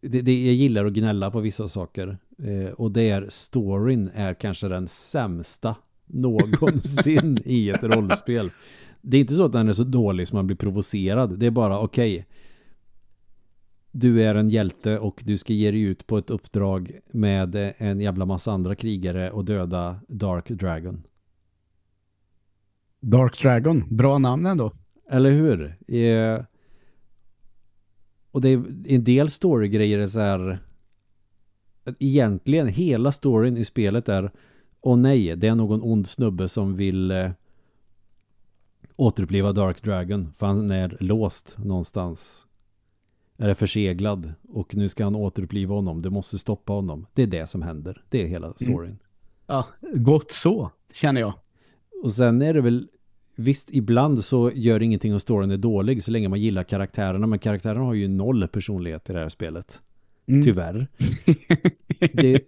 det, det, jag gillar att gnälla på vissa saker. Eh, och det är storyn är kanske den sämsta någonsin i ett rollspel. Det är inte så att den är så dålig som man blir provocerad. Det är bara okej. Okay, du är en hjälte och du ska ge dig ut på ett uppdrag med en jävla massa andra krigare och döda Dark Dragon. Dark Dragon, bra namn ändå. Eller hur? Eh, och det är en del storygrejer är så här egentligen hela storyn i spelet är åh nej, det är någon ond snubbe som vill eh, återuppliva Dark Dragon för han är låst någonstans är förseglad och nu ska han återuppliva honom. Du måste stoppa honom. Det är det som händer. Det är hela mm. storyn. Mm. Ja, gott så, känner jag. Och sen är det väl visst, ibland så gör ingenting om storyn är dålig så länge man gillar karaktärerna. Men karaktärerna har ju noll personlighet i det här spelet. Mm. Tyvärr. det,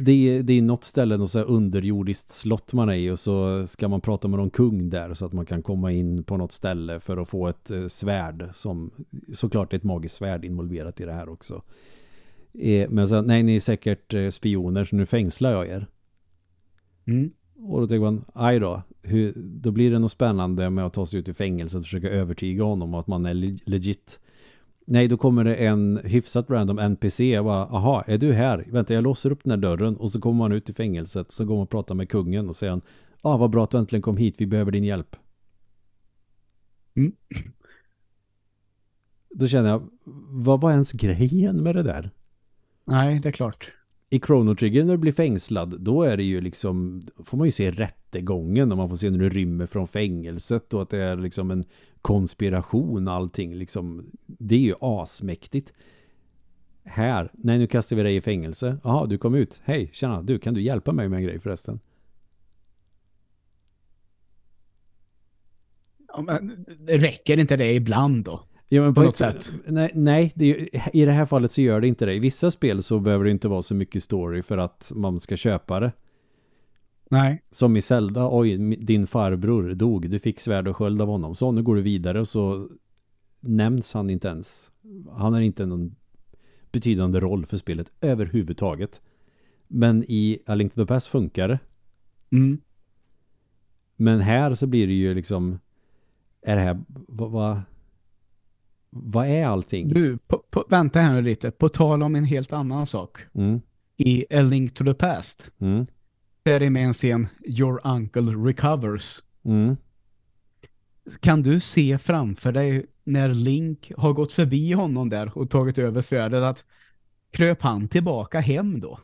det, det är något ställe, något så här underjordiskt slott man är i och så ska man prata med någon kung där så att man kan komma in på något ställe för att få ett eh, svärd som såklart är ett magiskt svärd involverat i det här också. Eh, men så, nej ni är säkert eh, spioner så nu fängslar jag er. Mm. Och då tänker man, aj då, hur, då blir det något spännande med att ta sig ut i fängelset och försöka övertyga honom att man är legit. Nej, då kommer det en hyfsat random NPC och bara, aha, är du här? Vänta, jag låser upp den här dörren och så kommer man ut i fängelset så går man och pratar med kungen och säger ja, ah, vad bra att du äntligen kom hit, vi behöver din hjälp. Mm. Då känner jag, vad var ens grejen med det där? Nej, det är klart. I Chrono Trigger när du blir fängslad, då är det ju liksom, får man ju se rättegången och man får se när du rymmer från fängelset och att det är liksom en konspiration allting liksom, det är ju asmäktigt. Här, nej nu kastar vi dig i fängelse. Jaha, du kom ut. Hej, tjena, du, kan du hjälpa mig med en grej förresten? Ja, men räcker inte det ibland då? Ja, men på på något sätt. Nej, nej det, i det här fallet så gör det inte det. I vissa spel så behöver det inte vara så mycket story för att man ska köpa det. Nej. Som i Zelda, oj, din farbror dog, du fick svärd och sköld av honom. Så nu går du vidare och så nämns han inte ens. Han har inte någon betydande roll för spelet överhuvudtaget. Men i A Link to the Past funkar det. Mm. Men här så blir det ju liksom är det här vad vad, vad är allting? Du, på, på, vänta här nu lite. På tal om en helt annan sak. Mm, I A Link to the Past mm, är det med en scen Your Uncle Recovers. mm. Kan du se framför dig när Link har gått förbi honom där och tagit över svärdet att kröp han tillbaka hem då?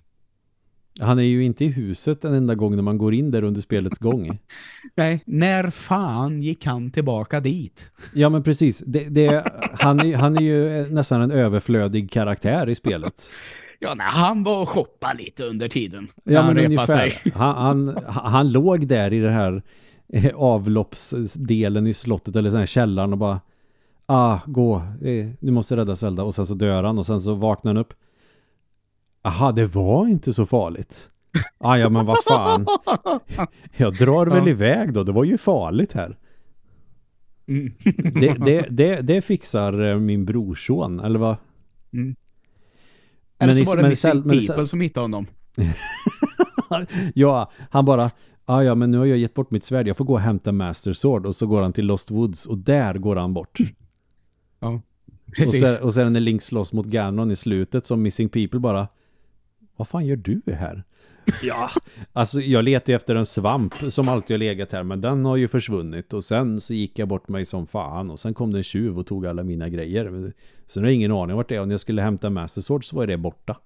Han är ju inte i huset en enda gång när man går in där under spelets gång. Nej, när fan gick han tillbaka dit? Ja men precis, det, det, han, är, han är ju nästan en överflödig karaktär i spelet. Ja, nej, han var och shoppade lite under tiden. Ja han men repade ungefär. Han, han, han låg där i det här eh, avloppsdelen i slottet eller sån här källaren och bara ah, gå, eh, du måste rädda Zelda och sen så dör han och sen så vaknar han upp. Aha, det var inte så farligt. Ah, ja men vad fan. Jag drar väl Ja. iväg då, det var ju farligt här. Mm. Det, det, det, det fixar eh, min brorson, eller vad? Mm. Men Eller så var det men Missing men People som hittade honom. Ja, han bara ah, ja, men nu har jag gett bort mitt svärd. Jag får gå och hämta Master Sword. Och så går han till Lost Woods och där går han bort. Och Precis. så, och sen när Link slåss mot Ganon i slutet som Missing People bara Vad fan gör du här? Ja, alltså jag letar ju efter en svamp som alltid har legat här men den har ju försvunnit och sen så gick jag bort mig som fan och sen kom det en tjuv och tog alla mina grejer. Så nu har jag ingen aning vart det är och när jag skulle hämta Master Sword så var det borta.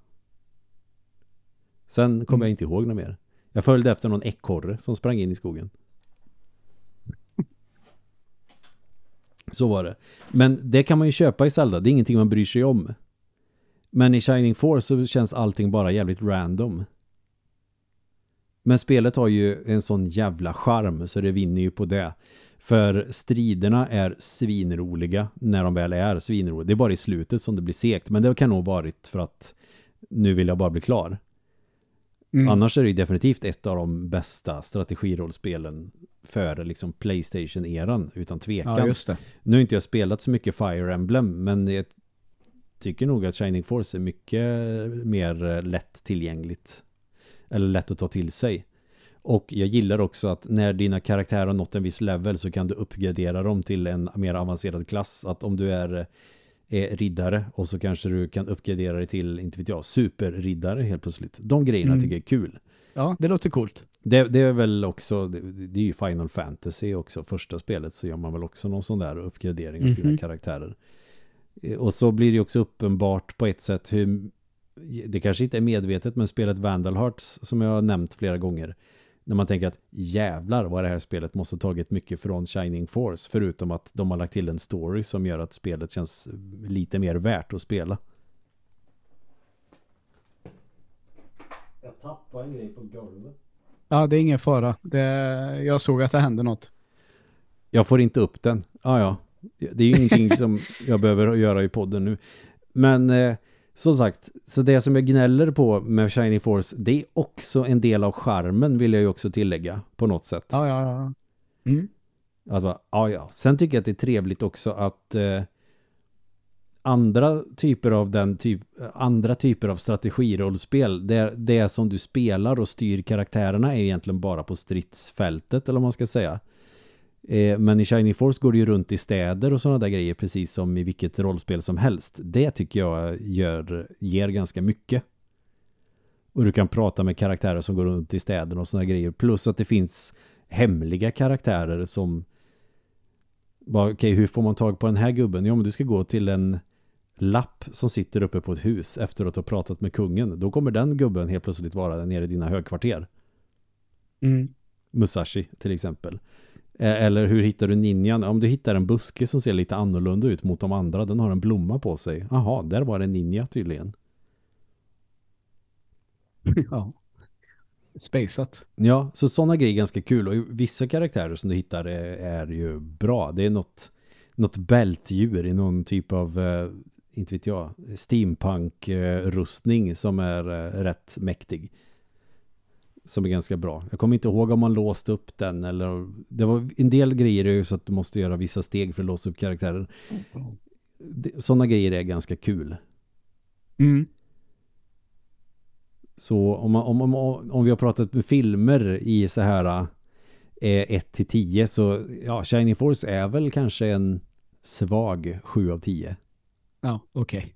Sen kom Mm. jag inte ihåg något mer. Jag följde efter någon ekorre som sprang in i skogen. Så var det. Men det kan man ju köpa i Zelda. Det är ingenting man bryr sig om. Men i Shining Force så känns allting bara jävligt random. Men spelet har ju en sån jävla charm så det vinner ju på det. För striderna är svinroliga när de väl är svinroliga. Det är bara i slutet som det blir segt. Men det kan nog varit för att nu vill jag bara bli klar. Mm. Annars är det ju definitivt ett av de bästa strategirollspelen för liksom Playstation-eran utan tvekan. Ja. Nu har inte jag spelat så mycket Fire Emblem men tycker nog att Shining Force är mycket mer eh, lätt tillgängligt. Eller lätt att ta till sig. Och jag gillar också att när dina karaktärer har nått en viss level så kan du uppgradera dem till en mer avancerad klass. Att om du är, är riddare och så kanske du kan uppgradera dig till, inte vet jag, superriddare helt plötsligt. De grejerna Mm. tycker jag är kul. Ja, det låter coolt. Det, det är väl också, det, det är ju Final Fantasy också, första spelet så gör man väl också någon sån där uppgradering av sina Mhm. karaktärer. Eh, Och så blir det också uppenbart på ett sätt hur, det kanske inte är medvetet, men spelet Vandal Hearts som jag har nämnt flera gånger, när man tänker att jävlar vad det här spelet måste ha tagit mycket från Shining Force, förutom att de har lagt till en story som gör att spelet känns lite mer värt att spela. Jag tappade en grej på golvet. Ja, det är ingen fara. Det, jag såg att det hände något. Jag får inte upp den. Ah, ja, det är ju ingenting som jag behöver göra i podden nu. Men eh, som sagt, så det som jag gnäller på med Shining Force, det är också en del av charmen vill jag ju också tillägga på något sätt. Ja, ja, ja. Mm. Att bara, ja, ja. Sen tycker jag att det är trevligt också att eh, andra typer av den typ, andra typer av strategirollspel, det, det som du spelar och styr karaktärerna är egentligen bara på stridsfältet eller vad man ska säga. Eh, men i Shining Force går det ju runt i städer och sådana där grejer precis som i vilket rollspel som helst. Det tycker jag gör, ger ganska mycket. Och du kan prata med karaktärer som går runt i städerna och sådana grejer. Plus att det finns hemliga karaktärer som bara, okej, hur får man tag på den här gubben? Ja, men du ska gå till en lapp som sitter uppe på ett hus efter att ha pratat med kungen. Då kommer den gubben helt plötsligt vara där nere i dina högkvarter. Mm. Musashi till exempel. Eh, Eller hur hittar du ninjan? Om du hittar en buske som ser lite annorlunda ut mot de andra, den har en blomma på sig. Jaha, där var det ninja tydligen. ja. Spaceat. Ja, så sådana grejer är ganska kul och vissa karaktärer som du hittar är, är ju bra. Det är något något bältdjur i någon typ av eh, inte vet jag, steampunk-rustning som är eh, rätt mäktig. Som är ganska bra. Jag kommer inte ihåg om man låst upp den eller det var en del grejer är ju så att du måste göra vissa steg för att låsa upp karaktären. Sådana grejer är ganska kul. Mm. Så om, man, om, om, om vi har pratat med filmer i så här 1 till 10 så ja, Shining Force är väl kanske en svag 7 av 10. Ja, okej. Okay.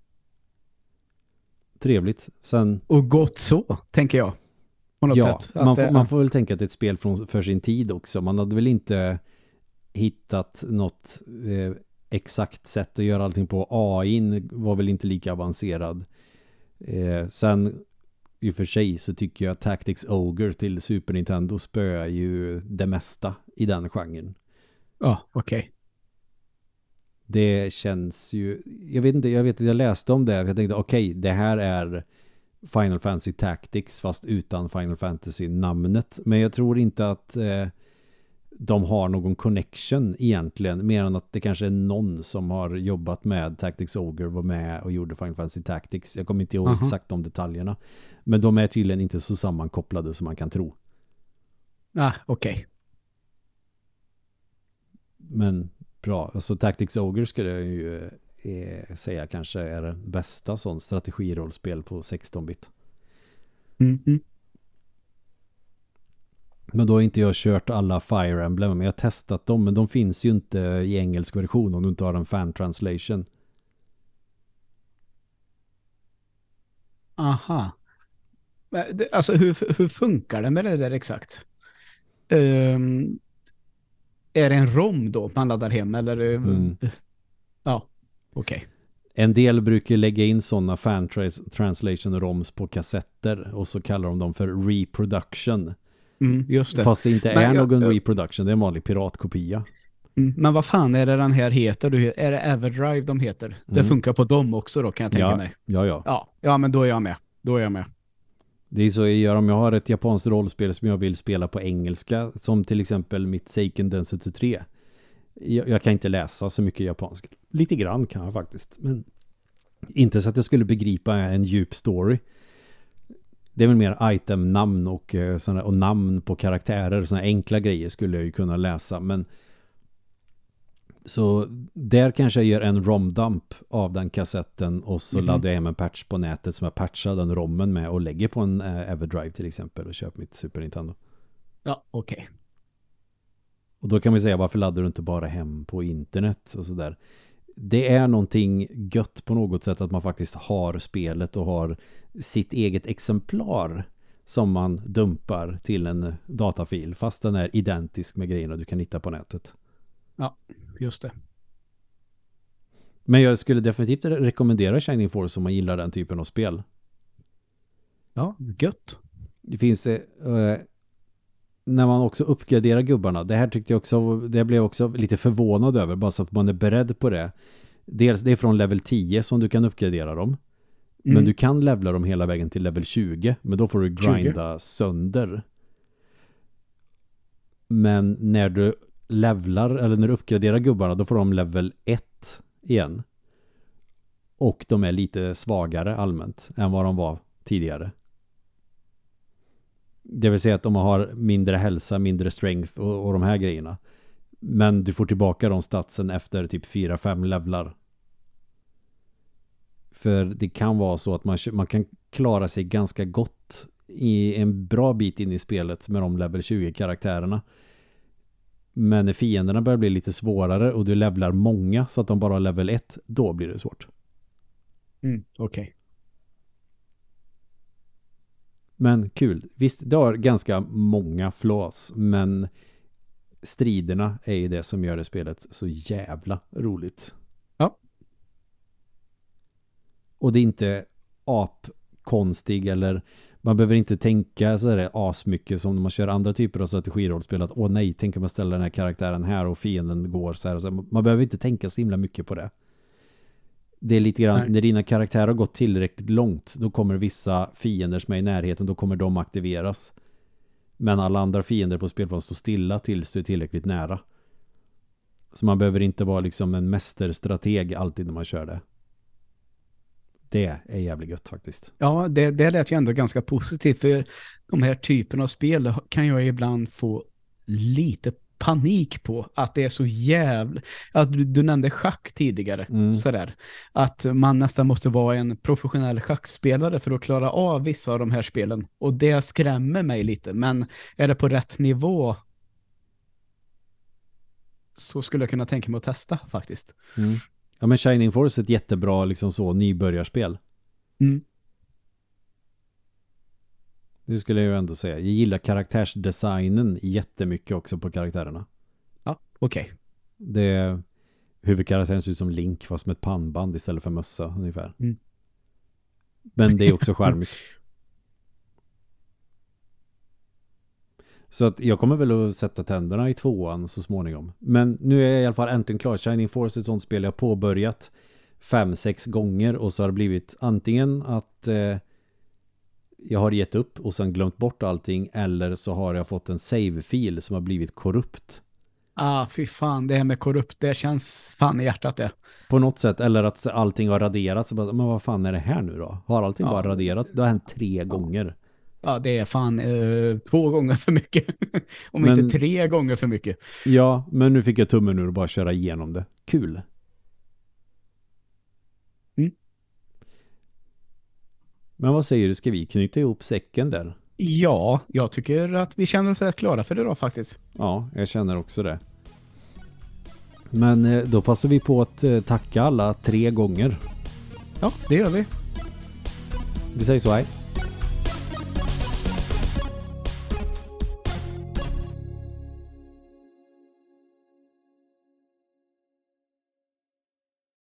Trevligt. Sen... Och gott så, tänker jag. På något ja, sätt. Man, får, man får väl tänka att det är ett spel från, för sin tid också. Man hade väl inte hittat något eh, exakt sätt att göra allting på. AI var väl inte lika avancerad. Eh, sen i och för sig så tycker jag Tactics Ogre till Super Nintendo spöar ju det mesta i den genren. Ja, okej. Okay. Det känns ju, jag vet inte, jag vet att jag läste om det. Jag tänkte okej, okay, det här är Final Fantasy Tactics fast utan Final Fantasy-namnet. Men jag tror inte att eh, de har någon connection egentligen. Mer än att det kanske är någon som har jobbat med Tactics Ogre var med och gjorde Final Fantasy Tactics. Jag kommer inte ihåg uh -huh. exakt de detaljerna. Men de är tydligen inte så sammankopplade som man kan tro. Ah, okej. Okay. Men bra. Alltså Tactics Ogre skulle jag ju eh, säga kanske är det bästa sån strategirollspel på 16-bit. Mm -hmm. Men då har inte jag kört alla Fire Emblem, men jag har testat dem, men de finns ju inte i engelsk version om du inte har en fan translation. Aha. Alltså hur, hur funkar det med det där exakt? Um, är det en ROM då man laddar hem eller? Mm. Ja, okej. Okay. En del brukar lägga in sådana fan translation ROMs på kassetter och så kallar de dem för reproduction. Mm, just det. Fast det inte är Men, någon jag, reproduction, det är en vanlig piratkopia. Mm, men vad fan är det den här heter? Är det Everdrive de heter? Mm. Det funkar på dem också då kan jag tänka ja, mig. Ja, ja. Ja, ja, men då är jag med. Då är jag med. Det är så jag gör om jag har ett japanskt rollspel som jag vill spela på engelska, som till exempel mitt Seiken Densetsu 3. Jag, jag, kan inte läsa så mycket japanska. Lite grann kan jag faktiskt, men inte så att jag skulle begripa en djup story. Det är väl mer itemnamn och, eh, såna, och namn på karaktärer, sådana enkla grejer skulle jag ju kunna läsa, men så där kanske jag gör en romdump av den kassetten och så mm -hmm. laddar jag hem en patch på nätet som jag patchar den rommen med och lägger på en eh, Everdrive till exempel och köper mitt Super Nintendo. Ja, okej. Okay. Och då kan vi säga, varför laddar du inte bara hem på internet och sådär? Det är någonting gött på något sätt att man faktiskt har spelet och har sitt eget exemplar som man dumpar till en datafil fast den är identisk med grejerna du kan hitta på nätet. Ja, just det. Men jag skulle definitivt rekommendera Shining Force om man gillar den typen av spel. Ja, gött. Det finns eh, när man också uppgraderar gubbarna. Det här tyckte jag också, det blev också lite förvånad över, bara så att man är beredd på det. Dels det är från level 10 som du kan uppgradera dem. Mm. Men du kan levla dem hela vägen till level 20. Men då får du grinda 20. sönder. Men när du levlar eller när du uppgraderar gubbarna då får de level 1 igen. Och de är lite svagare allmänt än vad de var tidigare. Det vill säga att de har mindre hälsa, mindre strength och, och de här grejerna. Men du får tillbaka de statsen efter typ 4-5 levlar. För det kan vara så att man, man kan klara sig ganska gott i en bra bit in i spelet med de level 20-karaktärerna. Men när fienderna börjar bli lite svårare och du levlar många så att de bara har level 1, då blir det svårt. Mm, okej. Okay. Men kul. Visst, det har ganska många flås, men striderna är ju det som gör det spelet så jävla roligt. Ja. Och det är inte apkonstig eller man behöver inte tänka så där asmycket som när man kör andra typer av strategirollspel att åh nej, tänk om jag ställer den här karaktären här och fienden går så här och så. Man behöver inte tänka så himla mycket på det. Det är lite grann, nej. när dina karaktärer har gått tillräckligt långt då kommer vissa fiender som är i närheten, då kommer de aktiveras. Men alla andra fiender på spelplanen står stilla tills du är tillräckligt nära. Så man behöver inte vara liksom en mästerstrateg alltid när man kör det. Det är jävligt gött faktiskt. Ja, det, det lät ju ändå ganska positivt. För de här typen av spel kan jag ibland få lite panik på att det är så jävla... Att du, du nämnde schack tidigare. Mm. Sådär. Att man nästan måste vara en professionell schackspelare för att klara av vissa av de här spelen. Och det skrämmer mig lite. Men är det på rätt nivå så skulle jag kunna tänka mig att testa faktiskt. Mm. Ja men Shining Force är ett jättebra liksom så nybörjarspel. Mm. Det skulle jag ju ändå säga. Jag gillar karaktärsdesignen jättemycket också på karaktärerna. Ja, okej. Det huvudkaraktären ser ut som Link fast med ett pannband istället för mössa ungefär. Mm. Men det är också charmigt. Så att jag kommer väl att sätta tänderna i tvåan så småningom. Men nu är jag i alla fall äntligen klar. Shining Force är ett sånt spel jag påbörjat fem, sex gånger och så har det blivit antingen att eh, jag har gett upp och sen glömt bort allting eller så har jag fått en save-fil som har blivit korrupt. Ah, fy fan, det här med korrupt, det känns fan i hjärtat det. På något sätt, eller att allting har raderats. Men vad fan är det här nu då? Har allting Ja. bara raderats? Det har hänt tre gånger. Ja, det är fan eh, två gånger för mycket. Om Men- inte tre gånger för mycket. Ja, men nu fick jag tummen ur och bara köra igenom det. Kul. Mm. Men vad säger du, ska vi knyta ihop säcken där? Ja, jag tycker att vi känner oss rätt klara för idag faktiskt. Ja, jag känner också det. Men eh, då passar vi på att eh, tacka alla tre gånger. Ja, det gör vi. Vi säger så, hej.